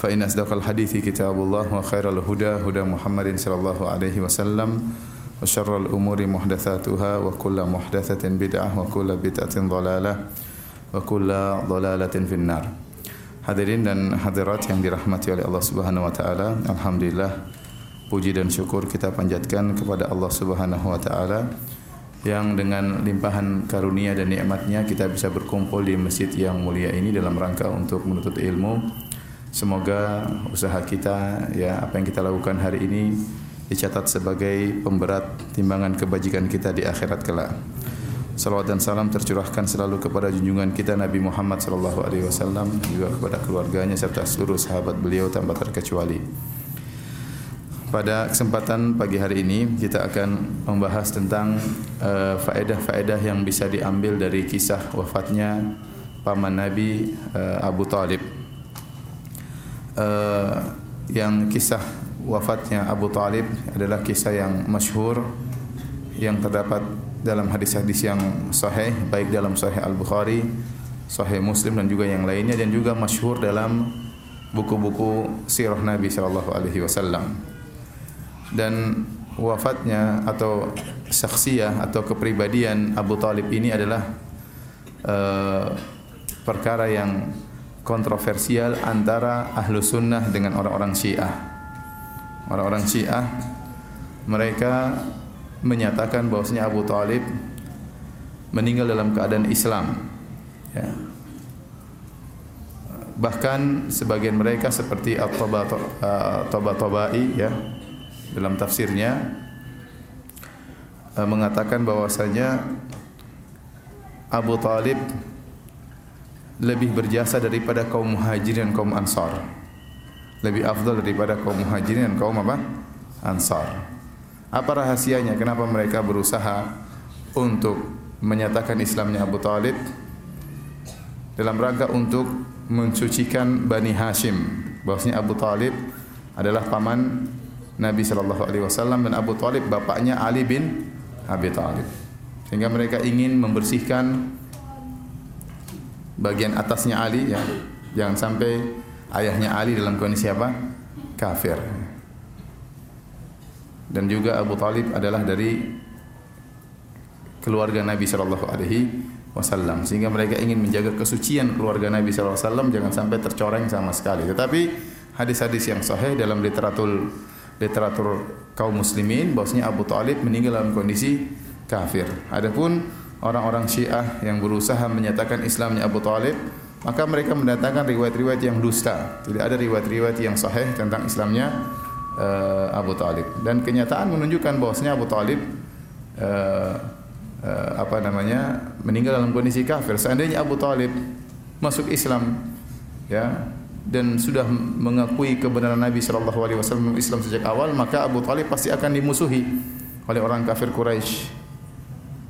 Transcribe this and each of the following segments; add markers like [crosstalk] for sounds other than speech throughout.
فإن أصدق الحديث كتاب الله وخير الهدى هدى محمد صلى الله عليه وسلم وشر الأمور محدثاتها وكل محدثة بدعة وكل بدعة ضلالة وكل ضلالة في النار Hadirin dan hadirat yang dirahmati oleh Allah Subhanahu wa taala, alhamdulillah puji dan syukur kita panjatkan kepada Allah Subhanahu wa taala yang dengan limpahan karunia dan nikmatnya kita bisa berkumpul di masjid yang mulia ini dalam rangka untuk menuntut ilmu. Semoga usaha kita ya apa yang kita lakukan hari ini dicatat sebagai pemberat timbangan kebajikan kita di akhirat kelak. Salawat dan salam tercurahkan selalu kepada junjungan kita Nabi Muhammad sallallahu alaihi wasallam juga kepada keluarganya serta seluruh sahabat beliau tanpa terkecuali. Pada kesempatan pagi hari ini kita akan membahas tentang uh, faedah-faedah yang bisa diambil dari kisah wafatnya paman Nabi uh, Abu Talib. Uh, yang kisah wafatnya Abu Talib adalah kisah yang masyhur yang terdapat dalam hadis-hadis yang sahih baik dalam sahih Al-Bukhari, sahih Muslim dan juga yang lainnya dan juga masyhur dalam buku-buku sirah Nabi sallallahu alaihi wasallam. Dan wafatnya atau saksiyah atau kepribadian Abu Talib ini adalah uh, perkara yang kontroversial antara ahlu sunnah dengan orang-orang syiah. Orang-orang syiah mereka menyatakan bahwasanya Abu Talib meninggal dalam keadaan Islam. Ya. Bahkan sebagian mereka seperti At-Tabatabai ya dalam tafsirnya mengatakan bahwasanya Abu Talib lebih berjasa daripada kaum muhajirin dan kaum ansar. Lebih afdal daripada kaum muhajirin dan kaum apa? Ansar. Apa rahasianya? Kenapa mereka berusaha untuk menyatakan Islamnya Abu Talib dalam rangka untuk mensucikan Bani Hashim bahwasanya Abu Talib adalah paman Nabi sallallahu alaihi wasallam dan Abu Talib bapaknya Ali bin Abi Talib. Sehingga mereka ingin membersihkan bagian atasnya Ali ya. Jangan sampai ayahnya Ali dalam kondisi apa? Kafir dan juga Abu Talib adalah dari keluarga Nabi Shallallahu Alaihi Wasallam sehingga mereka ingin menjaga kesucian keluarga Nabi Shallallahu Alaihi Wasallam jangan sampai tercoreng sama sekali. Tetapi hadis-hadis yang sahih dalam literatur literatur kaum muslimin bahwasanya Abu Talib meninggal dalam kondisi kafir. Adapun orang-orang Syiah yang berusaha menyatakan Islamnya Abu Talib maka mereka mendatangkan riwayat-riwayat yang dusta. Tidak ada riwayat-riwayat yang sahih tentang Islamnya uh, Abu Talib dan kenyataan menunjukkan bahwasanya Abu Talib uh, uh, apa namanya meninggal dalam kondisi kafir. Seandainya Abu Talib masuk Islam ya dan sudah mengakui kebenaran Nabi Shallallahu Alaihi Wasallam Islam sejak awal maka Abu Talib pasti akan dimusuhi oleh orang kafir Quraisy.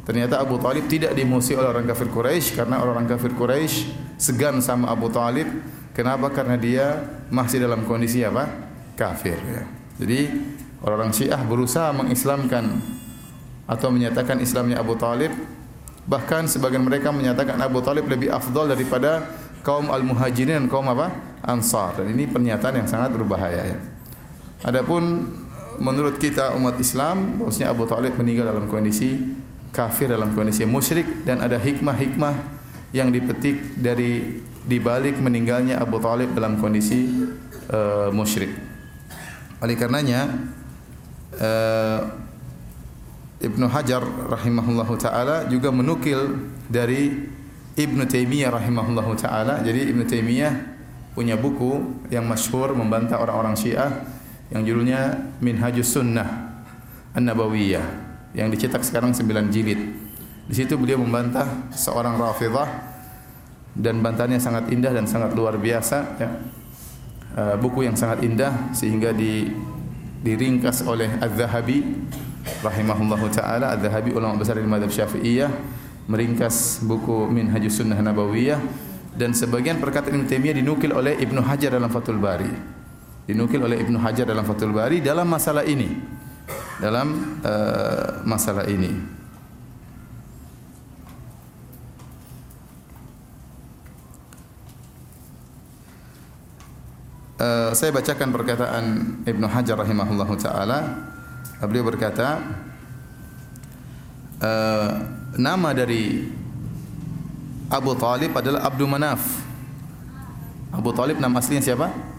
Ternyata Abu Talib tidak dimusuhi oleh orang kafir Quraisy karena orang kafir Quraisy segan sama Abu Talib. Kenapa? Karena dia masih dalam kondisi apa? Kafir. Ya. Jadi orang-orang Syiah berusaha mengislamkan atau menyatakan Islamnya Abu Talib. Bahkan sebagian mereka menyatakan Abu Talib lebih afdal daripada kaum al-muhajirin dan kaum apa? Ansar. Dan ini pernyataan yang sangat berbahaya. Ya. Adapun menurut kita umat Islam, bahwasanya Abu Talib meninggal dalam kondisi kafir dalam kondisi musyrik dan ada hikmah-hikmah yang dipetik dari dibalik meninggalnya Abu Talib dalam kondisi uh, musyrik. Oleh karenanya uh, Ibnu Hajar rahimahullahu taala juga menukil dari Ibnu Taimiyah rahimahullahu taala. Jadi Ibnu Taimiyah punya buku yang masyhur membantah orang-orang Syiah yang judulnya Minhajus Sunnah An-Nabawiyah yang dicetak sekarang 9 jilid. Di situ beliau membantah seorang Rafidhah dan bantahannya sangat indah dan sangat luar biasa ya. Eh, buku yang sangat indah sehingga di diringkas oleh Az-Zahabi rahimahullahu taala Az-Zahabi ulama besar di mazhab Syafi'iyah meringkas buku Minhajus Sunnah Nabawiyah dan sebagian perkataan Ibnu Taimiyah dinukil oleh Ibnu Hajar dalam Fathul Bari. Dinukil oleh Ibnu Hajar dalam Fathul Bari dalam masalah ini. Dalam uh, masalah ini. Uh, saya bacakan perkataan Ibnu Hajar rahimahullahu taala. Beliau berkata, uh, nama dari Abu Talib adalah Abdul Manaf. Abu Talib nama aslinya siapa?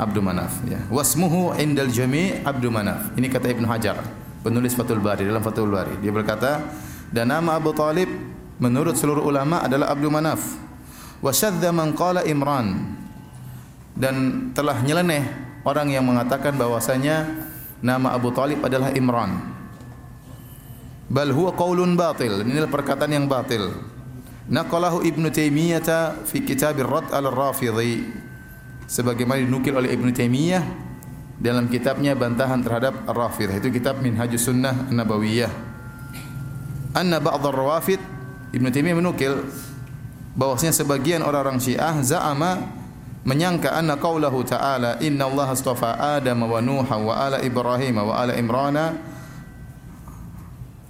Abdul Manaf. Ya. Wasmuhu indal jami' Abdul Manaf. Ini kata Ibnu Hajar, penulis Fathul Bari dalam Fathul Bari. Dia berkata, dan nama Abu Talib menurut seluruh ulama adalah Abdul Manaf. Wa syadza man qala Imran dan telah nyeleneh orang yang mengatakan bahwasanya nama Abu Talib adalah Imran. Bal huwa qaulun batil. Adalah perkataan yang batil. Naqalahu Ibnu Taimiyah fi kitab Ar-Rad al-Rafidhi. Sebagaimana dinukil oleh Ibnu Taimiyah dalam kitabnya bantahan terhadap Ar-Rafidh. Itu kitab Minhajus Sunnah Nabawiyah. Anna ba'd ar-Rawafid Ibnu Taimiyah menukil bahwasanya sebagian orang-orang Syiah za'ama menyangka anna qaulahu ta'ala inna Allah astafa Adam wa Nuha wa ala Ibrahim wa ala Imran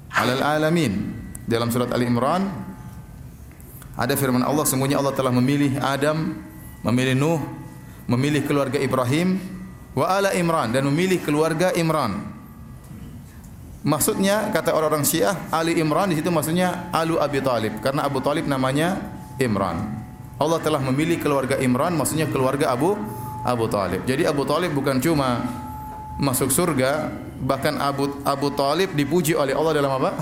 ala alamin dalam surat Ali Imran ada firman Allah sungguhnya Allah telah memilih Adam memilih Nuh memilih keluarga Ibrahim wa ala Imran dan memilih keluarga Imran Maksudnya kata orang-orang Syiah Ali Imran di situ maksudnya Alu Abi Talib karena Abu Talib namanya Imran. Allah telah memilih keluarga Imran maksudnya keluarga Abu Abu Talib. Jadi Abu Talib bukan cuma masuk surga, bahkan Abu Abu Talib dipuji oleh Allah dalam apa?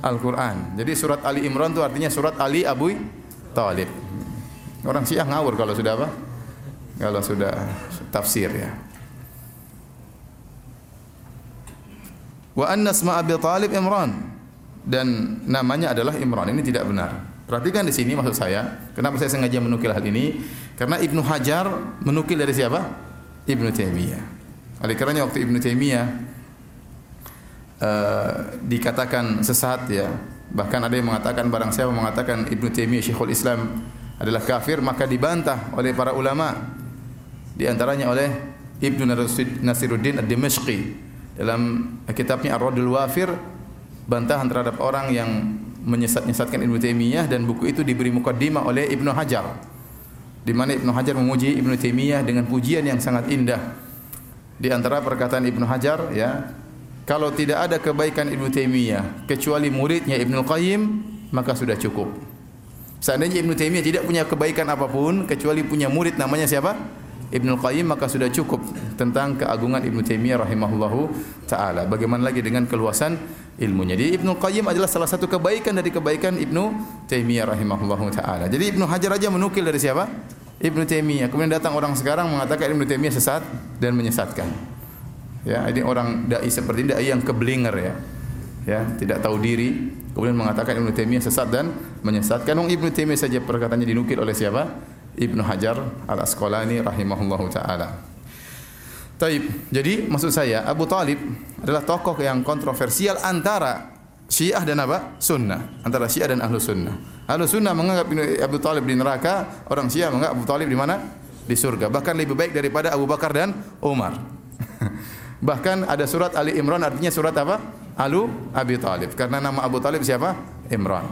Al-Qur'an. Jadi surat Ali Imran itu artinya surat Ali Abu Talib. Orang Syiah ngawur kalau sudah apa? Kalau sudah tafsir ya. Wa anna asma Abi Talib Imran dan namanya adalah Imran. Ini tidak benar. Perhatikan di sini maksud saya, kenapa saya sengaja menukil hal ini? Karena Ibnu Hajar menukil dari siapa? Ibnu Taimiyah. Oleh karenanya waktu Ibnu Taimiyah uh, dikatakan sesat ya, bahkan ada yang mengatakan barang siapa mengatakan Ibnu Taimiyah Syekhul Islam adalah kafir, maka dibantah oleh para ulama. Di antaranya oleh Ibnu Nasiruddin Ad-Dimashqi dalam kitabnya Ar-Radul Wafir bantahan terhadap orang yang menyesat-nyesatkan Ibnu Taimiyah dan buku itu diberi mukaddimah oleh Ibnu Hajar. Di mana Ibnu Hajar memuji Ibnu Taimiyah dengan pujian yang sangat indah. Di antara perkataan Ibnu Hajar ya, kalau tidak ada kebaikan Ibnu Taimiyah kecuali muridnya Ibnu Qayyim, maka sudah cukup. Seandainya Ibnu Taimiyah tidak punya kebaikan apa pun kecuali punya murid namanya siapa? Ibnu Qayyim maka sudah cukup tentang keagungan Ibnu Taimiyah rahimahullahu taala. Bagaimana lagi dengan keluasan ilmunya. Jadi Ibnu Qayyim adalah salah satu kebaikan dari kebaikan Ibnu Taimiyah rahimahullahu taala. Jadi Ibnu Hajar aja menukil dari siapa? Ibnu Taimiyah. Kemudian datang orang sekarang mengatakan Ibnu Taimiyah sesat dan menyesatkan. Ya, ini orang dai seperti dai yang keblinger ya. Ya, tidak tahu diri, kemudian mengatakan Ibnu Taimiyah sesat dan menyesatkan. Wong Ibnu Taimiyah saja perkataannya dinukil oleh siapa? Ibnu Hajar Al-Asqalani rahimahullahu taala. Taib. Jadi maksud saya Abu Talib adalah tokoh yang kontroversial antara Syiah dan apa? Sunnah. Antara Syiah dan Ahlu Sunnah. Ahlu Sunnah menganggap Abu Talib di neraka, orang Syiah menganggap Abu Talib di mana? Di surga. Bahkan lebih baik daripada Abu Bakar dan Umar. [laughs] Bahkan ada surat Ali Imran artinya surat apa? Alu Abi Talib. Karena nama Abu Talib siapa? Imran.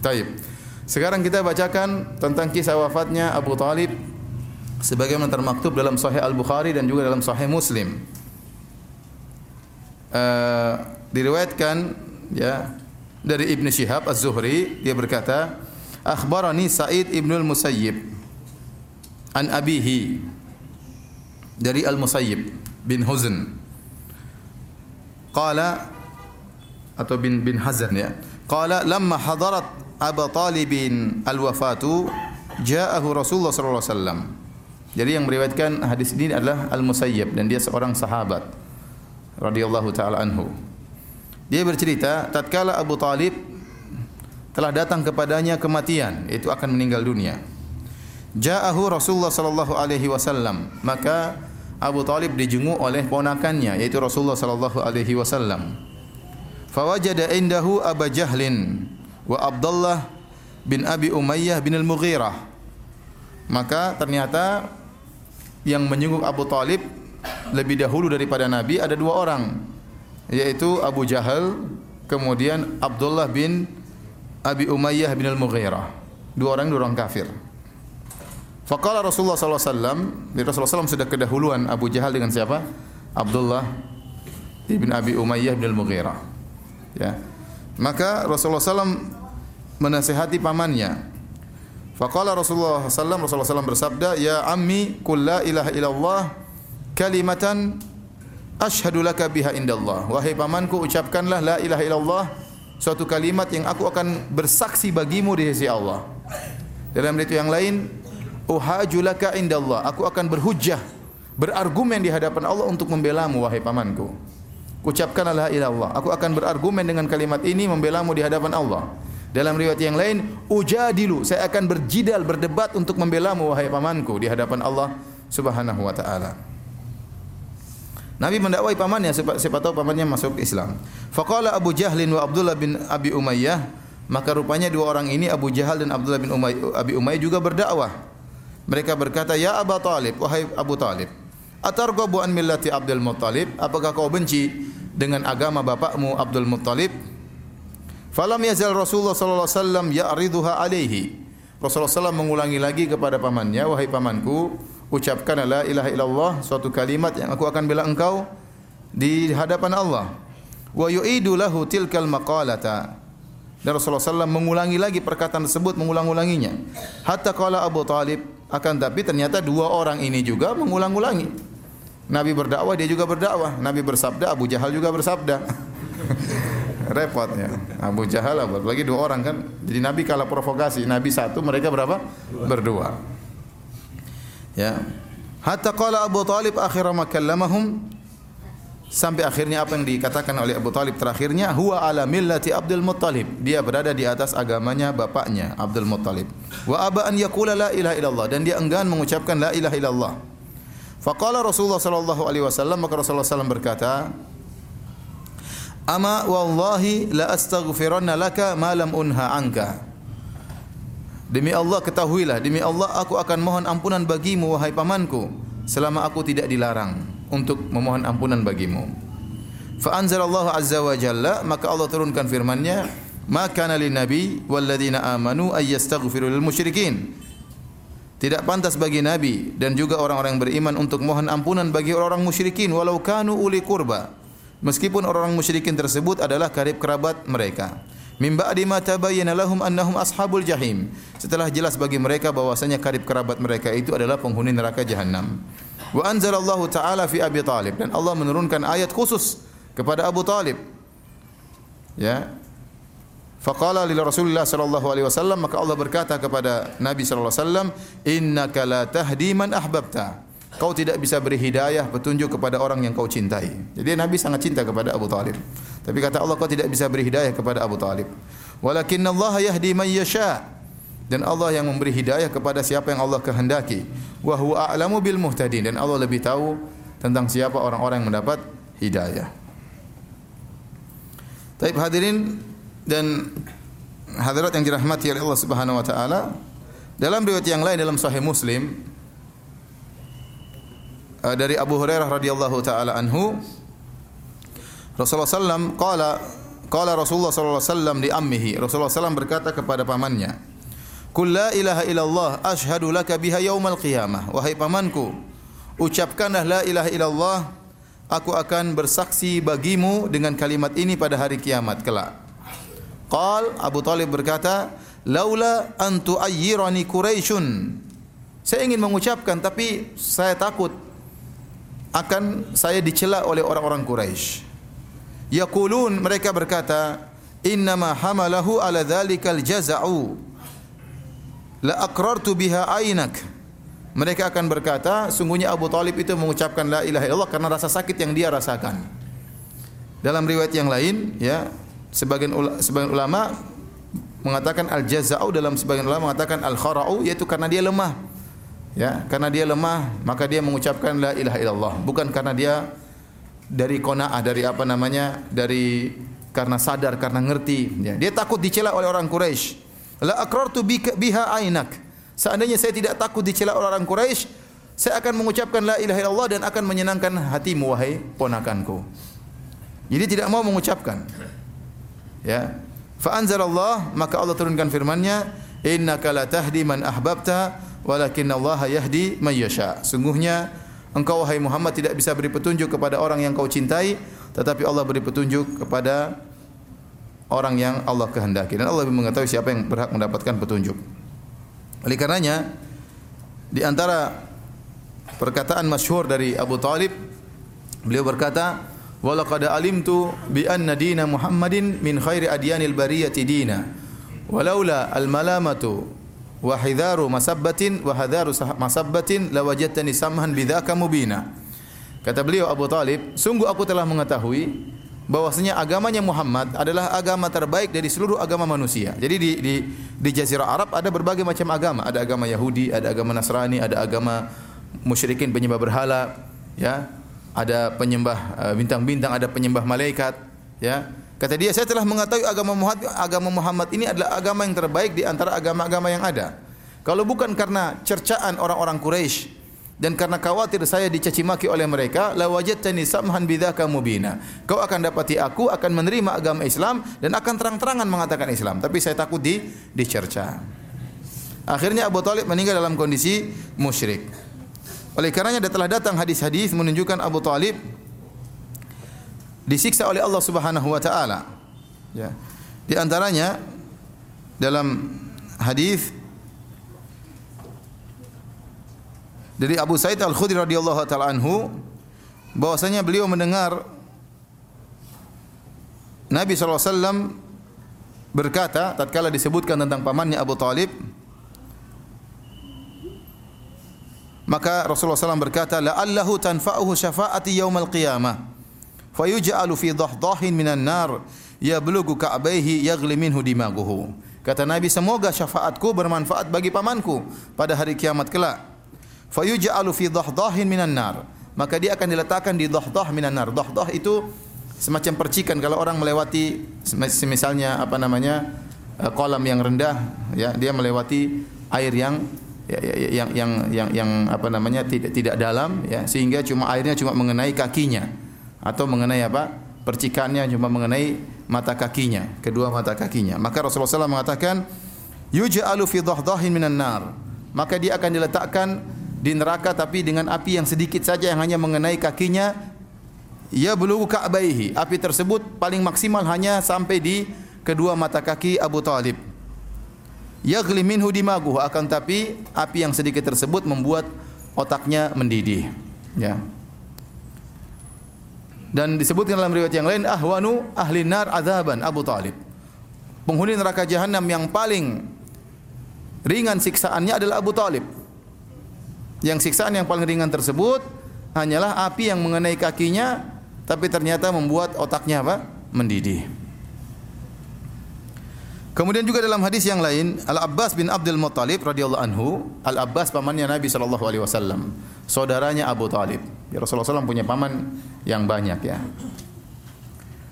Taib. Sekarang kita bacakan tentang kisah wafatnya Abu Talib sebagaimana termaktub dalam Sahih Al Bukhari dan juga dalam Sahih Muslim. Uh, diriwayatkan ya dari Ibn Shihab Az-Zuhri dia berkata akhbarani Sa'id Ibn Al-Musayyib an abihi dari Al-Musayyib bin Huzn qala atau bin bin Hazan ya qala lamma hadarat Abu Talibin al-wafatu ja'ahu Rasulullah sallallahu alaihi wasallam jadi yang meriwayatkan hadis ini adalah Al-Musayyib dan dia seorang sahabat radhiyallahu taala anhu. Dia bercerita tatkala Abu Talib telah datang kepadanya kematian, itu akan meninggal dunia. Ja'ahu Rasulullah sallallahu alaihi wasallam, maka Abu Talib dijenguk oleh ponakannya yaitu Rasulullah sallallahu alaihi wasallam. Fawajada indahu Abu Jahlin wa Abdullah bin Abi Umayyah bin Al-Mughirah. Maka ternyata yang menjenguk Abu Talib lebih dahulu daripada Nabi ada dua orang yaitu Abu Jahal kemudian Abdullah bin Abi Umayyah bin Al-Mughirah. Dua orang dua orang kafir. Faqala Rasulullah sallallahu alaihi Rasulullah SAW sudah kedahuluan Abu Jahal dengan siapa? Abdullah ibn Abi Umayyah bin Al-Mughirah. Ya. Maka Rasulullah SAW menasihati pamannya. Faqala Rasulullah SAW, Rasulullah SAW bersabda, Ya ammi, kul la ilaha illallah kalimatan ashhadu laka biha indallah. Wahai pamanku, ucapkanlah la ilaha illallah suatu kalimat yang aku akan bersaksi bagimu di sisi Allah. Dalam itu yang lain, uhajulaka indallah aku akan berhujjah berargumen di hadapan Allah untuk membelamu wahai pamanku ucapkanlah la aku akan berargumen dengan kalimat ini membelamu di hadapan Allah. Dalam riwayat yang lain ujadilu. Saya akan berjidal berdebat untuk membelamu wahai pamanku di hadapan Allah Subhanahu wa taala. Nabi mendakwai pamannya. Siapa tahu pamannya masuk Islam. Faqala Abu Jahlin wa Abdullah bin Abi Umayyah. Maka rupanya dua orang ini Abu Jahal dan Abdullah bin Umayyah, Abi Umayyah juga berdakwah. Mereka berkata, "Ya Abu Talib, wahai Abu Talib, atarghabu an millati Abdul Muttalib? Apakah kau benci dengan agama bapakmu Abdul Muttalib?" Falam yazal Rasulullah sallallahu alaihi wasallam ya'riduha alaihi. Rasulullah SAW mengulangi lagi kepada pamannya, "Wahai pamanku, ucapkan la ilaha illallah, suatu kalimat yang aku akan bela engkau di hadapan Allah." Wa yu'idu lahu tilkal maqalata. Dan Rasulullah SAW mengulangi lagi perkataan tersebut, mengulang-ulanginya. Hatta qala Abu Talib, akan tapi ternyata dua orang ini juga mengulang-ulangi. Nabi berdakwah, dia juga berdakwah. Nabi bersabda, Abu Jahal juga bersabda. [laughs] Repot ya. Abu Jahal, lagi dua orang kan. Jadi Nabi kalah provokasi. Nabi satu, mereka berapa? Berdua. Ya. Hatta qala Abu Talib akhirah ma kallamahum sampai akhirnya apa yang dikatakan oleh Abu Talib terakhirnya huwa ala millati Abdul Muttalib. Dia berada di atas agamanya bapaknya Abdul Muttalib. Wa aba an yaqula la ilaha illallah. Dan dia enggan mengucapkan la ilaha illallah. Faqala Rasulullah sallallahu alaihi wasallam maka Rasulullah sallallahu berkata ama wallahi la astaghfiranna laka ma lam unha anka. Demi Allah ketahuilah demi Allah aku akan mohon ampunan bagimu wahai pamanku selama aku tidak dilarang untuk memohon ampunan bagimu. Fa anzalallahu azza wa jalla maka Allah turunkan firman-Nya, "Ma kana nabi walladzina amanu ay yastaghfiru lil musyrikin." Tidak pantas bagi nabi dan juga orang-orang beriman untuk mohon ampunan bagi orang-orang musyrikin walau kanu uli kurba. Meskipun orang-orang musyrikin tersebut adalah karib kerabat mereka. Min ba'di ma tabayyana lahum annahum ashabul jahim. Setelah jelas bagi mereka bahwasanya karib kerabat mereka itu adalah penghuni neraka jahanam. Wa anzalallahu ta'ala fi Abi Talib dan Allah menurunkan ayat khusus kepada Abu Talib. Ya. Faqala li Rasulillah sallallahu alaihi wasallam maka Allah berkata kepada Nabi sallallahu alaihi wasallam, "Innaka la tahdi man ahbabta." Kau tidak bisa beri hidayah petunjuk kepada orang yang kau cintai. Jadi Nabi sangat cinta kepada Abu Talib. Tapi kata Allah kau tidak bisa beri hidayah kepada Abu Talib. Walakin Allah yahdi man yasha dan Allah yang memberi hidayah kepada siapa yang Allah kehendaki. Wa huwa a'lamu bil muhtadin dan Allah lebih tahu tentang siapa orang-orang yang mendapat hidayah. Taib hadirin dan hadirat yang dirahmati oleh Allah Subhanahu wa taala, dalam riwayat yang lain dalam sahih Muslim eh, dari Abu Hurairah radhiyallahu taala anhu Rasulullah sallam qala qala Rasulullah sallallahu alaihi wasallam li ammihi Rasulullah sallam berkata kepada pamannya Qul la ilaha illallah ashhadu laka biha yaumal qiyamah. Wahai pamanku, ucapkanlah la ilaha illallah, aku akan bersaksi bagimu dengan kalimat ini pada hari kiamat kelak. Qal Abu Talib berkata, "Laula an tu'ayyirani Quraisyun." Saya ingin mengucapkan tapi saya takut akan saya dicela oleh orang-orang Quraisy. Yaqulun mereka berkata, "Innama hamalahu ala dzalikal jaza'u." La aqrartu biha ainak. Mereka akan berkata, sungguhnya Abu Talib itu mengucapkan la ilaha illallah karena rasa sakit yang dia rasakan. Dalam riwayat yang lain, ya, sebagian sebagian ulama mengatakan al jazau dalam sebagian ulama mengatakan al kharau yaitu karena dia lemah. Ya, karena dia lemah, maka dia mengucapkan la ilaha illallah, bukan karena dia dari qanaah dari apa namanya? dari karena sadar, karena ngerti, ya. Dia takut dicela oleh orang Quraisy. La aqrartu biha ainak. Seandainya saya tidak takut dicela orang Quraisy, saya akan mengucapkan la ilaha illallah dan akan menyenangkan hatimu wahai ponakanku. Jadi tidak mau mengucapkan. Ya. Fa anzalallah maka Allah turunkan firman-Nya, "Innaka la tahdi man ahbabta walakin Allah yahdi man yasha. Sungguhnya engkau wahai Muhammad tidak bisa beri petunjuk kepada orang yang kau cintai, tetapi Allah beri petunjuk kepada orang yang Allah kehendaki dan Allah lebih mengetahui siapa yang berhak mendapatkan petunjuk. Oleh karenanya di antara perkataan masyhur dari Abu Talib beliau berkata walaqad alimtu bi anna dina Muhammadin min khairi adyanil bariyati dina walaula al malamatu wa hidharu masabbatin wa hadharu masabbatin lawajadtani samhan bidzaka mubina. Kata beliau Abu Talib, sungguh aku telah mengetahui bahwasanya agamanya Muhammad adalah agama terbaik dari seluruh agama manusia. Jadi di di di jazirah Arab ada berbagai macam agama, ada agama Yahudi, ada agama Nasrani, ada agama musyrikin penyembah berhala, ya. Ada penyembah eh, bintang-bintang, ada penyembah malaikat, ya. Kata dia, saya telah mengetahui agama Muhammad, agama Muhammad ini adalah agama yang terbaik di antara agama-agama yang ada. Kalau bukan karena cercaan orang-orang Quraisy dan karena khawatir saya dicaci maki oleh mereka, la wajadtani samhan bidzaka mubina. Kau akan dapati aku akan menerima agama Islam dan akan terang-terangan mengatakan Islam, tapi saya takut di dicerca. Akhirnya Abu Talib meninggal dalam kondisi musyrik. Oleh karenanya telah datang hadis-hadis menunjukkan Abu Talib disiksa oleh Allah Subhanahu wa taala. Ya. Di antaranya dalam hadis dari Abu Sa'id Al-Khudri radhiyallahu taala anhu bahwasanya beliau mendengar Nabi SAW berkata tatkala disebutkan tentang pamannya Abu Talib maka Rasulullah SAW berkata la'allahu tanfa'uhu syafa'ati yaumal qiyamah fayuj'alu fi dhahdahin minan nar yablughu ka'baihi yaghli minhu dimaguhu. Kata Nabi, semoga syafaatku bermanfaat bagi pamanku pada hari kiamat kelak. Fayuj'alu fi dhahdahin minan nar. Maka dia akan diletakkan di dhahdah minan nar. Dhahdah itu semacam percikan kalau orang melewati misalnya apa namanya eh, kolam yang rendah ya dia melewati air yang ya, ya, ya, yang yang yang yang apa namanya tidak tidak dalam ya sehingga cuma airnya cuma mengenai kakinya atau mengenai apa? Percikannya cuma mengenai mata kakinya, kedua mata kakinya. Maka Rasulullah SAW mengatakan, yuj'alu fi dhahdahin minan nar. Maka dia akan diletakkan di neraka tapi dengan api yang sedikit saja yang hanya mengenai kakinya ya bulu ka'baihi. Api tersebut paling maksimal hanya sampai di kedua mata kaki Abu Talib. Yaghli minhu dimaguh akan tapi api yang sedikit tersebut membuat otaknya mendidih. Ya. Dan disebutkan dalam riwayat yang lain ahwanu ahli nar adzaban Abu Talib. Penghuni neraka jahanam yang paling ringan siksaannya adalah Abu Talib. Yang siksaan yang paling ringan tersebut hanyalah api yang mengenai kakinya tapi ternyata membuat otaknya apa? mendidih. Kemudian juga dalam hadis yang lain, Al Abbas bin Abdul Muttalib radhiyallahu anhu, Al Abbas pamannya Nabi sallallahu alaihi wasallam, saudaranya Abu Talib. Ya Rasulullah SAW punya paman yang banyak ya.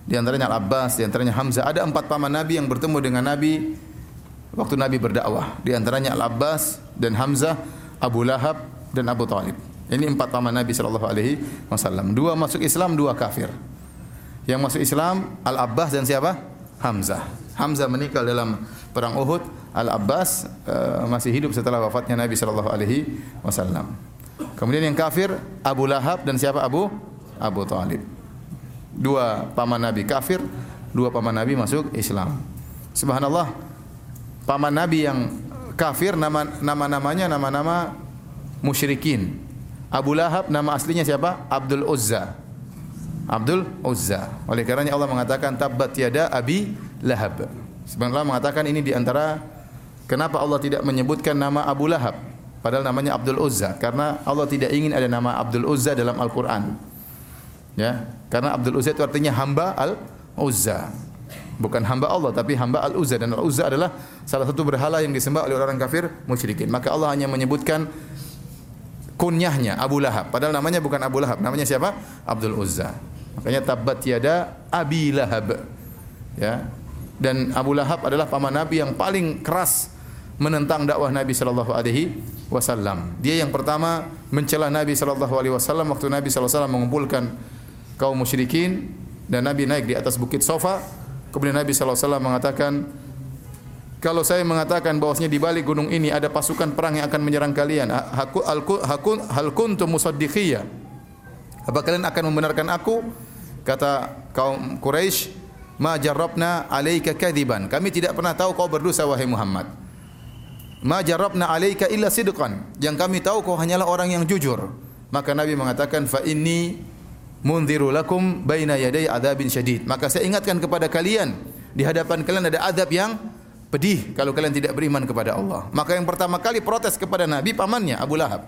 Di antaranya Al Abbas, di antaranya Hamzah. Ada empat paman Nabi yang bertemu dengan Nabi waktu Nabi berdakwah. Di antaranya Al Abbas dan Hamzah, Abu Lahab dan Abu Talib. Ini empat paman Nabi sallallahu alaihi wasallam. Dua masuk Islam, dua kafir. Yang masuk Islam Al Abbas dan siapa? Hamzah. Hamzah meninggal dalam perang Uhud. Al Abbas uh, masih hidup setelah wafatnya Nabi sallallahu alaihi wasallam. Kemudian yang kafir Abu Lahab dan siapa Abu Abu Talib. Dua paman Nabi kafir, dua paman Nabi masuk Islam. Subhanallah. Paman Nabi yang kafir nama nama-namanya nama-nama musyrikin. Abu Lahab nama aslinya siapa? Abdul Uzza. Abdul Uzza. Oleh karenanya Allah mengatakan tabbat yada abi Lahab. Sebenarnya mengatakan ini di antara kenapa Allah tidak menyebutkan nama Abu Lahab padahal namanya Abdul Uzza karena Allah tidak ingin ada nama Abdul Uzza dalam Al-Qur'an. Ya, karena Abdul Uzza itu artinya hamba Al-Uzza. Bukan hamba Allah tapi hamba Al-Uzza dan Al-Uzza adalah salah satu berhala yang disembah oleh orang kafir musyrikin. Maka Allah hanya menyebutkan kunyahnya Abu Lahab. Padahal namanya bukan Abu Lahab, namanya siapa? Abdul Uzza. Makanya tabat tiada Abi Lahab. Ya. Dan Abu Lahab adalah paman Nabi yang paling keras menentang dakwah Nabi sallallahu alaihi wasallam. Dia yang pertama mencela Nabi sallallahu alaihi wasallam waktu Nabi sallallahu alaihi wasallam mengumpulkan kaum musyrikin dan Nabi naik di atas bukit Sofa. Kemudian Nabi sallallahu alaihi wasallam mengatakan kalau saya mengatakan bahwasanya di balik gunung ini ada pasukan perang yang akan menyerang kalian, haku hakun hal kuntum musaddiqiyya. Apa kalian akan membenarkan aku? Kata kaum Quraisy, "Ma jarrabna 'alaika kadiban." Kami tidak pernah tahu kau berdosa wahai Muhammad. "Ma jarrabna 'alaika illa sidqan." Yang kami tahu kau hanyalah orang yang jujur. Maka Nabi mengatakan, "Fa inni munziru lakum baina yaday adzabin syadid." Maka saya ingatkan kepada kalian, di hadapan kalian ada azab yang pedih kalau kalian tidak beriman kepada Allah. Maka yang pertama kali protes kepada Nabi pamannya Abu Lahab.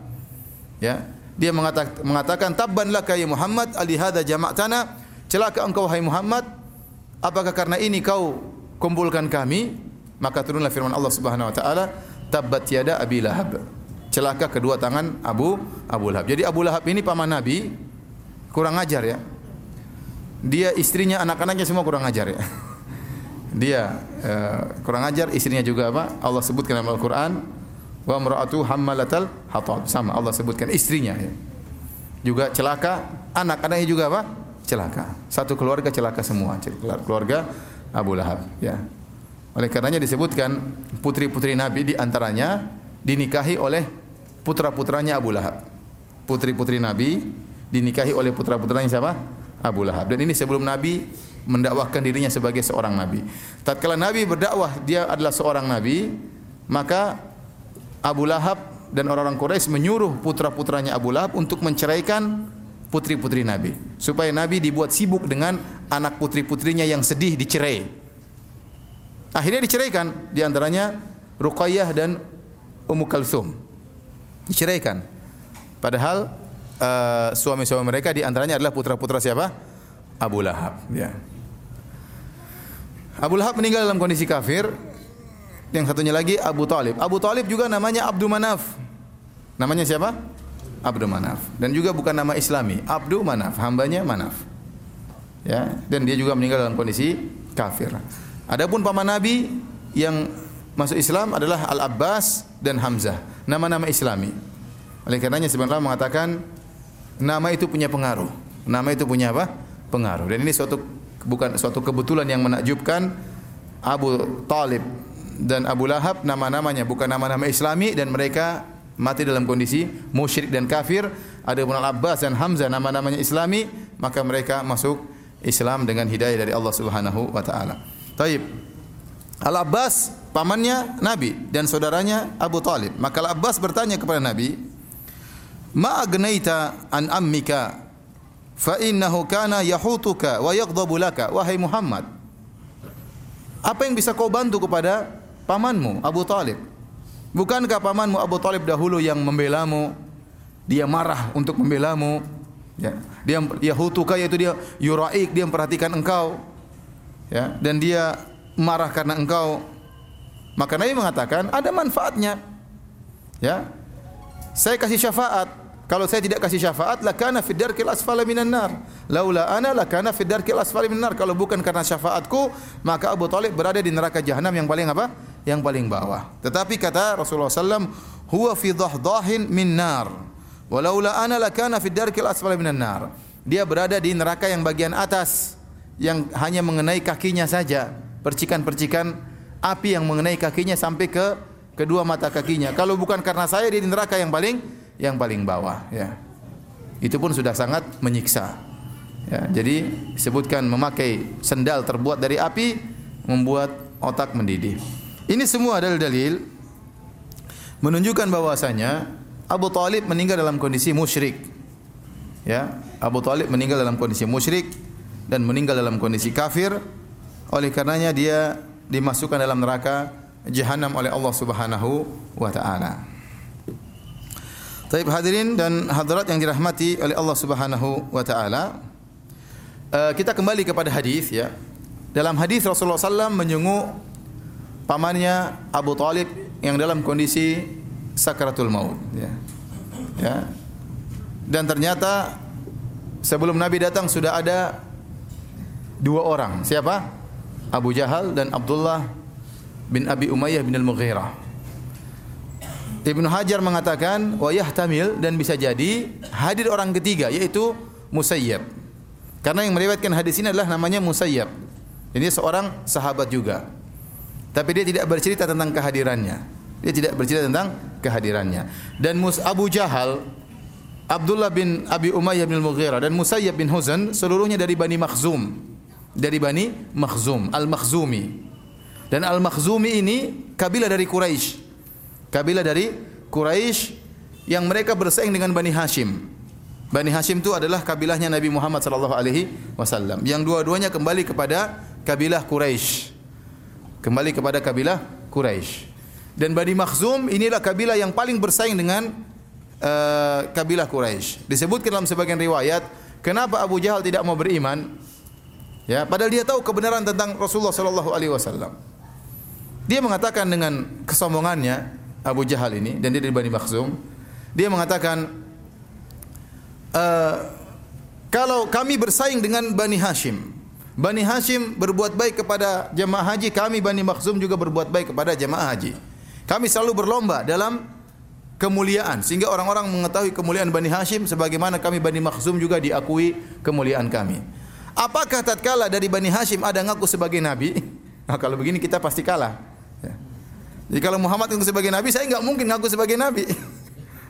Ya, dia mengatakan, mengatakan tabban laka ya Muhammad ali hadza jama'tana celaka engkau hai Muhammad apakah karena ini kau kumpulkan kami maka turunlah firman Allah Subhanahu wa taala tabbat yada abi lahab celaka kedua tangan Abu Abu Lahab. Jadi Abu Lahab ini paman Nabi kurang ajar ya. Dia istrinya anak-anaknya semua kurang ajar ya. [laughs] dia uh, kurang ajar, istrinya juga apa? Allah sebutkan dalam Al-Qur'an wa mar'atu hammalatal hatab. Sama Allah sebutkan istrinya ya. Juga celaka, anak-anaknya juga apa? Celaka. Satu keluarga celaka semua, keluarga Abu Lahab ya. Oleh karenanya disebutkan putri-putri Nabi di antaranya dinikahi oleh putra-putranya Abu Lahab. Putri-putri Nabi dinikahi oleh putra-putranya siapa? Abu Lahab. Dan ini sebelum Nabi mendakwahkan dirinya sebagai seorang nabi. Tatkala Nabi berdakwah dia adalah seorang nabi, maka Abu Lahab dan orang-orang Quraisy menyuruh putra-putranya Abu Lahab untuk menceraikan putri-putri Nabi supaya Nabi dibuat sibuk dengan anak putri-putrinya yang sedih dicerai. Akhirnya diceraikan di antaranya Ruqayyah dan Ummu Kalsum. Diceraikan. Padahal uh, suami-suami mereka di antaranya adalah putra-putra siapa? Abu Lahab, ya. Abu Lahab meninggal dalam kondisi kafir. Yang satunya lagi Abu Talib. Abu Talib juga namanya Abdul Manaf. Namanya siapa? Abdul Manaf. Dan juga bukan nama Islami. Abdul Manaf, hambanya Manaf. Ya, dan dia juga meninggal dalam kondisi kafir. Adapun paman Nabi yang masuk Islam adalah Al Abbas dan Hamzah. Nama-nama Islami. Oleh karenanya sebenarnya mengatakan nama itu punya pengaruh. Nama itu punya apa? Pengaruh. Dan ini suatu bukan suatu kebetulan yang menakjubkan Abu Talib dan Abu Lahab nama-namanya bukan nama-nama Islami dan mereka mati dalam kondisi musyrik dan kafir. Ada Ibn Al-Abbas dan Hamzah nama-namanya Islami, maka mereka masuk Islam dengan hidayah dari Allah Subhanahu wa taala. Taib. Al-Abbas pamannya Nabi dan saudaranya Abu Talib. Maka Al-Abbas bertanya kepada Nabi, "Ma agnaita an ammika fa innahu kana yahutuka wa yaghdabu laka wahai Muhammad. Apa yang bisa kau bantu kepada pamanmu Abu Talib? Bukankah pamanmu Abu Talib dahulu yang membelamu? Dia marah untuk membelamu. Ya. Dia yahutuka yaitu dia yuraik dia memperhatikan engkau. Ya. Dan dia marah karena engkau. Maka Nabi mengatakan ada manfaatnya. Ya. Saya kasih syafaat kalau saya tidak kasih syafaat, lakana fid darkil asfala minan nar. Laula ana lakana fid darkil asfala minan nar. Kalau bukan karena syafaatku, maka Abu Talib berada di neraka jahanam yang paling apa? Yang paling bawah. Tetapi kata Rasulullah SAW, huwa fi dhahdahin min nar. Walaula ana lakana fid darkil asfala minan nar. Dia berada di neraka yang bagian atas yang hanya mengenai kakinya saja, percikan-percikan api yang mengenai kakinya sampai ke kedua mata kakinya. Kalau bukan karena saya dia di neraka yang paling yang paling bawah ya. Itu pun sudah sangat menyiksa. Ya, jadi sebutkan memakai sendal terbuat dari api membuat otak mendidih. Ini semua adalah dalil menunjukkan bahwasanya Abu Talib meninggal dalam kondisi musyrik. Ya, Abu Talib meninggal dalam kondisi musyrik dan meninggal dalam kondisi kafir. Oleh karenanya dia dimasukkan dalam neraka jahanam oleh Allah Subhanahu wa taala. Taib hadirin dan hadirat yang dirahmati oleh Allah Subhanahu wa taala. Uh, kita kembali kepada hadis ya. Dalam hadis Rasulullah SAW menyenguk pamannya Abu Talib yang dalam kondisi sakaratul maut. Ya. Ya. Dan ternyata sebelum Nabi datang sudah ada dua orang. Siapa? Abu Jahal dan Abdullah bin Abi Umayyah bin Al-Mughirah. Ibnu Hajar mengatakan wa yahtamil dan bisa jadi hadir orang ketiga yaitu Musayyab. Karena yang meriwayatkan hadis ini adalah namanya Musayyab. Ini seorang sahabat juga. Tapi dia tidak bercerita tentang kehadirannya. Dia tidak bercerita tentang kehadirannya. Dan Mus Abu Jahal, Abdullah bin Abi Umayyah bin Mughirah dan Musayyab bin Huzan seluruhnya dari Bani Makhzum. Dari Bani Makhzum, Al-Makhzumi. Dan Al-Makhzumi ini kabilah dari Quraisy. Kabilah dari Quraisy yang mereka bersaing dengan Bani Hashim. Bani Hashim itu adalah kabilahnya Nabi Muhammad sallallahu alaihi wasallam. Yang dua-duanya kembali kepada kabilah Quraisy. Kembali kepada kabilah Quraisy. Dan Bani Makhzum inilah kabilah yang paling bersaing dengan uh, kabilah Quraisy. Disebutkan dalam sebagian riwayat, kenapa Abu Jahal tidak mau beriman? Ya, padahal dia tahu kebenaran tentang Rasulullah sallallahu alaihi wasallam. Dia mengatakan dengan kesombongannya Abu Jahal ini dan dia dari Bani Makhzum, dia mengatakan uh, kalau kami bersaing dengan Bani Hashim, Bani Hashim berbuat baik kepada jemaah haji, kami Bani Makhzum juga berbuat baik kepada jemaah haji. Kami selalu berlomba dalam kemuliaan sehingga orang-orang mengetahui kemuliaan Bani Hashim sebagaimana kami Bani Makhzum juga diakui kemuliaan kami. Apakah tatkala dari Bani Hashim ada ngaku sebagai nabi? [laughs] Nah, kalau begini kita pasti kalah. Jadi kalau Muhammad ngaku sebagai nabi, saya nggak mungkin ngaku sebagai nabi. [laughs]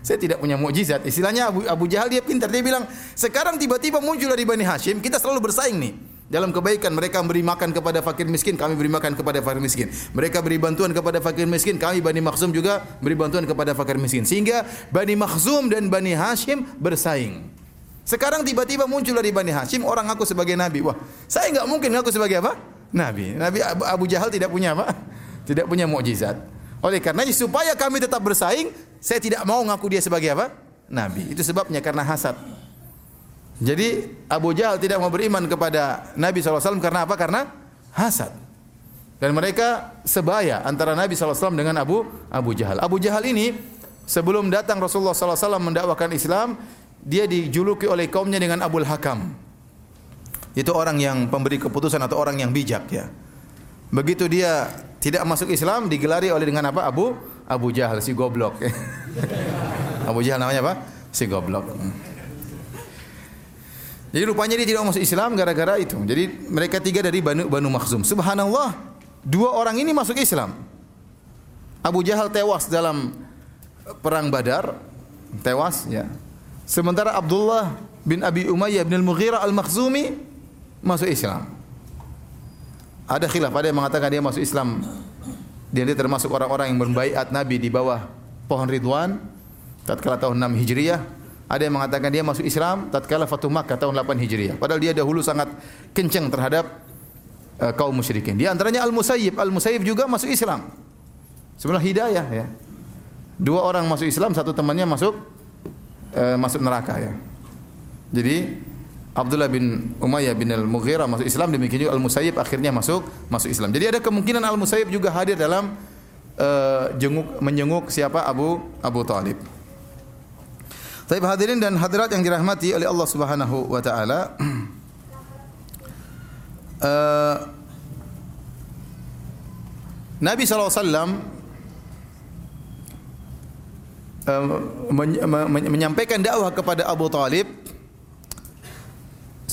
Saya tidak punya mukjizat. Istilahnya Abu, Abu Jahal dia pintar. Dia bilang, sekarang tiba-tiba muncul dari Bani Hashim, kita selalu bersaing nih. Dalam kebaikan mereka beri makan kepada fakir miskin, kami beri makan kepada fakir miskin. Mereka beri bantuan kepada fakir miskin, kami Bani Makhzum juga beri bantuan kepada fakir miskin. Sehingga Bani Makhzum dan Bani Hashim bersaing. Sekarang tiba-tiba muncul dari Bani Hashim orang aku sebagai nabi. Wah, saya enggak mungkin ngaku sebagai apa? Nabi. Nabi Abu Jahal tidak punya apa? Tidak punya mukjizat. Oleh karenanya supaya kami tetap bersaing, saya tidak mau ngaku dia sebagai apa? Nabi. Itu sebabnya karena hasad. Jadi Abu Jahal tidak mau beriman kepada Nabi SAW karena apa? Karena hasad. Dan mereka sebaya antara Nabi SAW dengan Abu Abu Jahal. Abu Jahal ini sebelum datang Rasulullah SAW mendakwakan Islam, dia dijuluki oleh kaumnya dengan Abul Hakam. Itu orang yang pemberi keputusan atau orang yang bijak ya. Begitu dia tidak masuk Islam digelari oleh dengan apa? Abu Abu Jahal si goblok. [laughs] Abu Jahal namanya apa? Si goblok. Jadi rupanya dia tidak masuk Islam gara-gara itu. Jadi mereka tiga dari Banu Banu Makhzum. Subhanallah, dua orang ini masuk Islam. Abu Jahal tewas dalam perang Badar, tewas ya. Sementara Abdullah bin Abi Umayyah bin Al-Mughirah Al-Makhzumi masuk Islam. Ada khilaf, ada yang mengatakan dia masuk Islam. Dia, dia termasuk orang-orang yang berbaiat Nabi di bawah pohon Ridwan tatkala tahun 6 Hijriah. Ada yang mengatakan dia masuk Islam tatkala Fatuh Makkah tahun 8 Hijriah. Padahal dia dahulu sangat kencang terhadap uh, kaum musyrikin. Di antaranya Al-Musayyib. Al-Musayyib juga masuk Islam. Sebenarnya hidayah ya. Dua orang masuk Islam, satu temannya masuk uh, masuk neraka ya. Jadi Abdullah bin Umayyah bin Al-Mughirah masuk Islam demikian juga Al-Musayyib akhirnya masuk masuk Islam. Jadi ada kemungkinan Al-Musayyib juga hadir dalam uh, jenguk menjenguk siapa Abu Abu Talib. Tapi hadirin dan hadirat yang dirahmati oleh Allah Subhanahu wa taala uh, [clears throat] Nabi sallallahu alaihi wasallam uh, menyampaikan dakwah kepada Abu Talib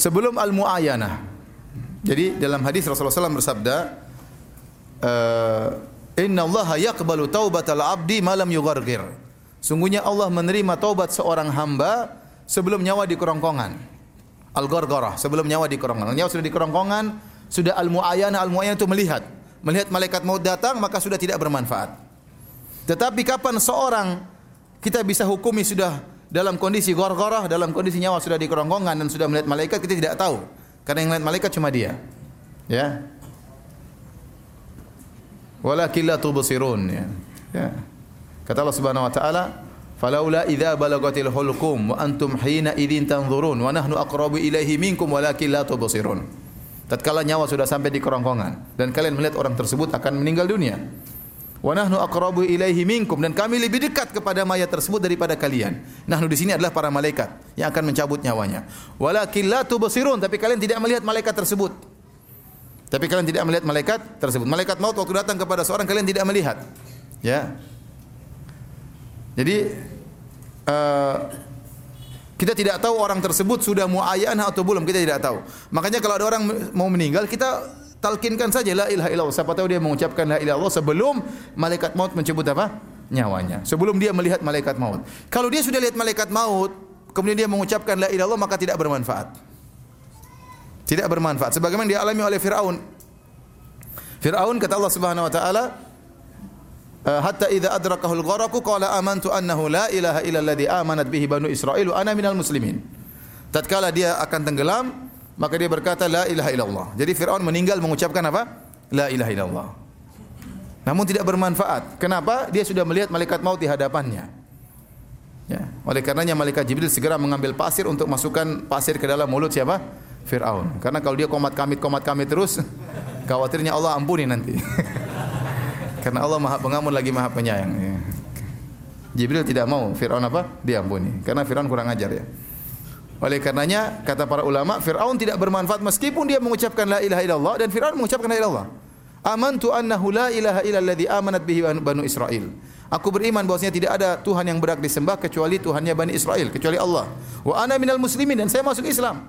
sebelum al-muayanah. Jadi dalam hadis Rasulullah SAW bersabda, uh, Inna Allah yaqbalu taubatal abdi malam yughargir. Sungguhnya Allah menerima taubat seorang hamba sebelum nyawa di kerongkongan. Al-ghargarah, sebelum nyawa di kerongkongan. Nyawa sudah di kerongkongan, sudah al-muayanah, al-muayanah itu melihat. Melihat malaikat maut datang, maka sudah tidak bermanfaat. Tetapi kapan seorang kita bisa hukumi sudah dalam kondisi gorgorah, dalam kondisi nyawa sudah di kerongkongan dan sudah melihat malaikat, kita tidak tahu. Karena yang melihat malaikat cuma dia. Ya. Walakin la tubsirun ya. ya. Kata Allah Subhanahu wa taala, "Falaula idza balagatil hulqum wa antum hina idzin tanzurun wa nahnu aqrabu ilaihi minkum walakin la tubsirun." Tatkala nyawa sudah sampai di kerongkongan dan kalian melihat orang tersebut akan meninggal dunia. Wa nahnu aqrabu ilaihi minkum dan kami lebih dekat kepada mayat tersebut daripada kalian. Nahnu di sini adalah para malaikat yang akan mencabut nyawanya. Walakin la tubsirun tapi kalian tidak melihat malaikat tersebut. Tapi kalian tidak melihat malaikat tersebut. Malaikat maut waktu datang kepada seorang kalian tidak melihat. Ya. Jadi uh, kita tidak tahu orang tersebut sudah muayyanah atau belum, kita tidak tahu. Makanya kalau ada orang mau meninggal, kita talkinkan saja la ilaha illallah. Siapa tahu dia mengucapkan la ilaha sebelum malaikat maut mencabut apa? nyawanya. Sebelum dia melihat malaikat maut. Kalau dia sudah lihat malaikat maut, kemudian dia mengucapkan la ilaha maka tidak bermanfaat. Tidak bermanfaat. Sebagaimana dialami oleh Firaun. Firaun kata Allah Subhanahu wa taala, eh, hatta idza adrakahu al-gharaqu qala amantu annahu la ilaha illa alladhi amanat bihi banu Israil wa ana minal muslimin. Tatkala dia akan tenggelam, maka dia berkata la ilaha illallah. Jadi Firaun meninggal mengucapkan apa? La ilaha illallah. Namun tidak bermanfaat. Kenapa? Dia sudah melihat malaikat maut di hadapannya. Ya. Oleh karenanya malaikat Jibril segera mengambil pasir untuk masukkan pasir ke dalam mulut siapa? Fir'aun. Karena kalau dia komat kamit komat kamit terus, [laughs] khawatirnya Allah ampuni nanti. [laughs] Karena Allah Maha Pengampun lagi Maha Penyayang. Ya. Jibril tidak mau Fir'aun apa? Diampuni. Karena Fir'aun kurang ajar ya. Oleh karenanya kata para ulama Fir'aun tidak bermanfaat meskipun dia mengucapkan la ilaha illallah dan Fir'aun mengucapkan la ilaha illallah. Amantu annahu la ilaha illalladzi amanat bihi banu Israel. Aku beriman bahwasanya tidak ada Tuhan yang berhak disembah kecuali Tuhannya Bani Israel, kecuali Allah. Wa ana minal muslimin dan saya masuk Islam.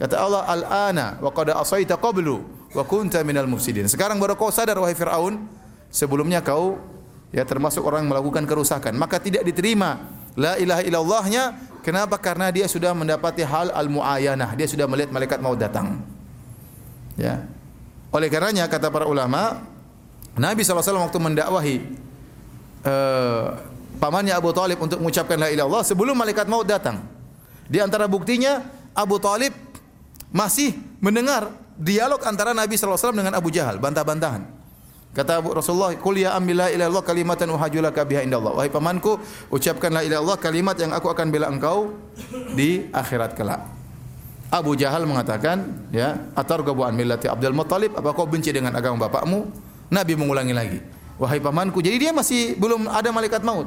Kata Allah, "Al-ana wa qad asaita qablu wa kunta minal mufsidin." Sekarang baru kau sadar wahai Firaun, sebelumnya kau ya termasuk orang yang melakukan kerusakan. Maka tidak diterima la ilaha illallahnya. Kenapa? Karena dia sudah mendapati hal al-muayyanah. Dia sudah melihat malaikat mau datang. Ya. Oleh karenanya kata para ulama, Nabi SAW waktu mendakwahi uh, pamannya Abu Talib untuk mengucapkan la ilaha illallah sebelum malaikat maut datang. Di antara buktinya Abu Talib masih mendengar dialog antara Nabi SAW dengan Abu Jahal, bantah-bantahan. Kata Abu Rasulullah, "Qul ya ammi la ilaha illallah kalimatan uhajulaka biha indallah." Wahai pamanku, ucapkan la ilaha illallah kalimat yang aku akan bela engkau di akhirat kelak. Abu Jahal mengatakan, ya, "Atarghabu an millati Abdul Muttalib? Apa kau benci dengan agama bapakmu?" Nabi mengulangi lagi, "Wahai pamanku." Jadi dia masih belum ada malaikat maut.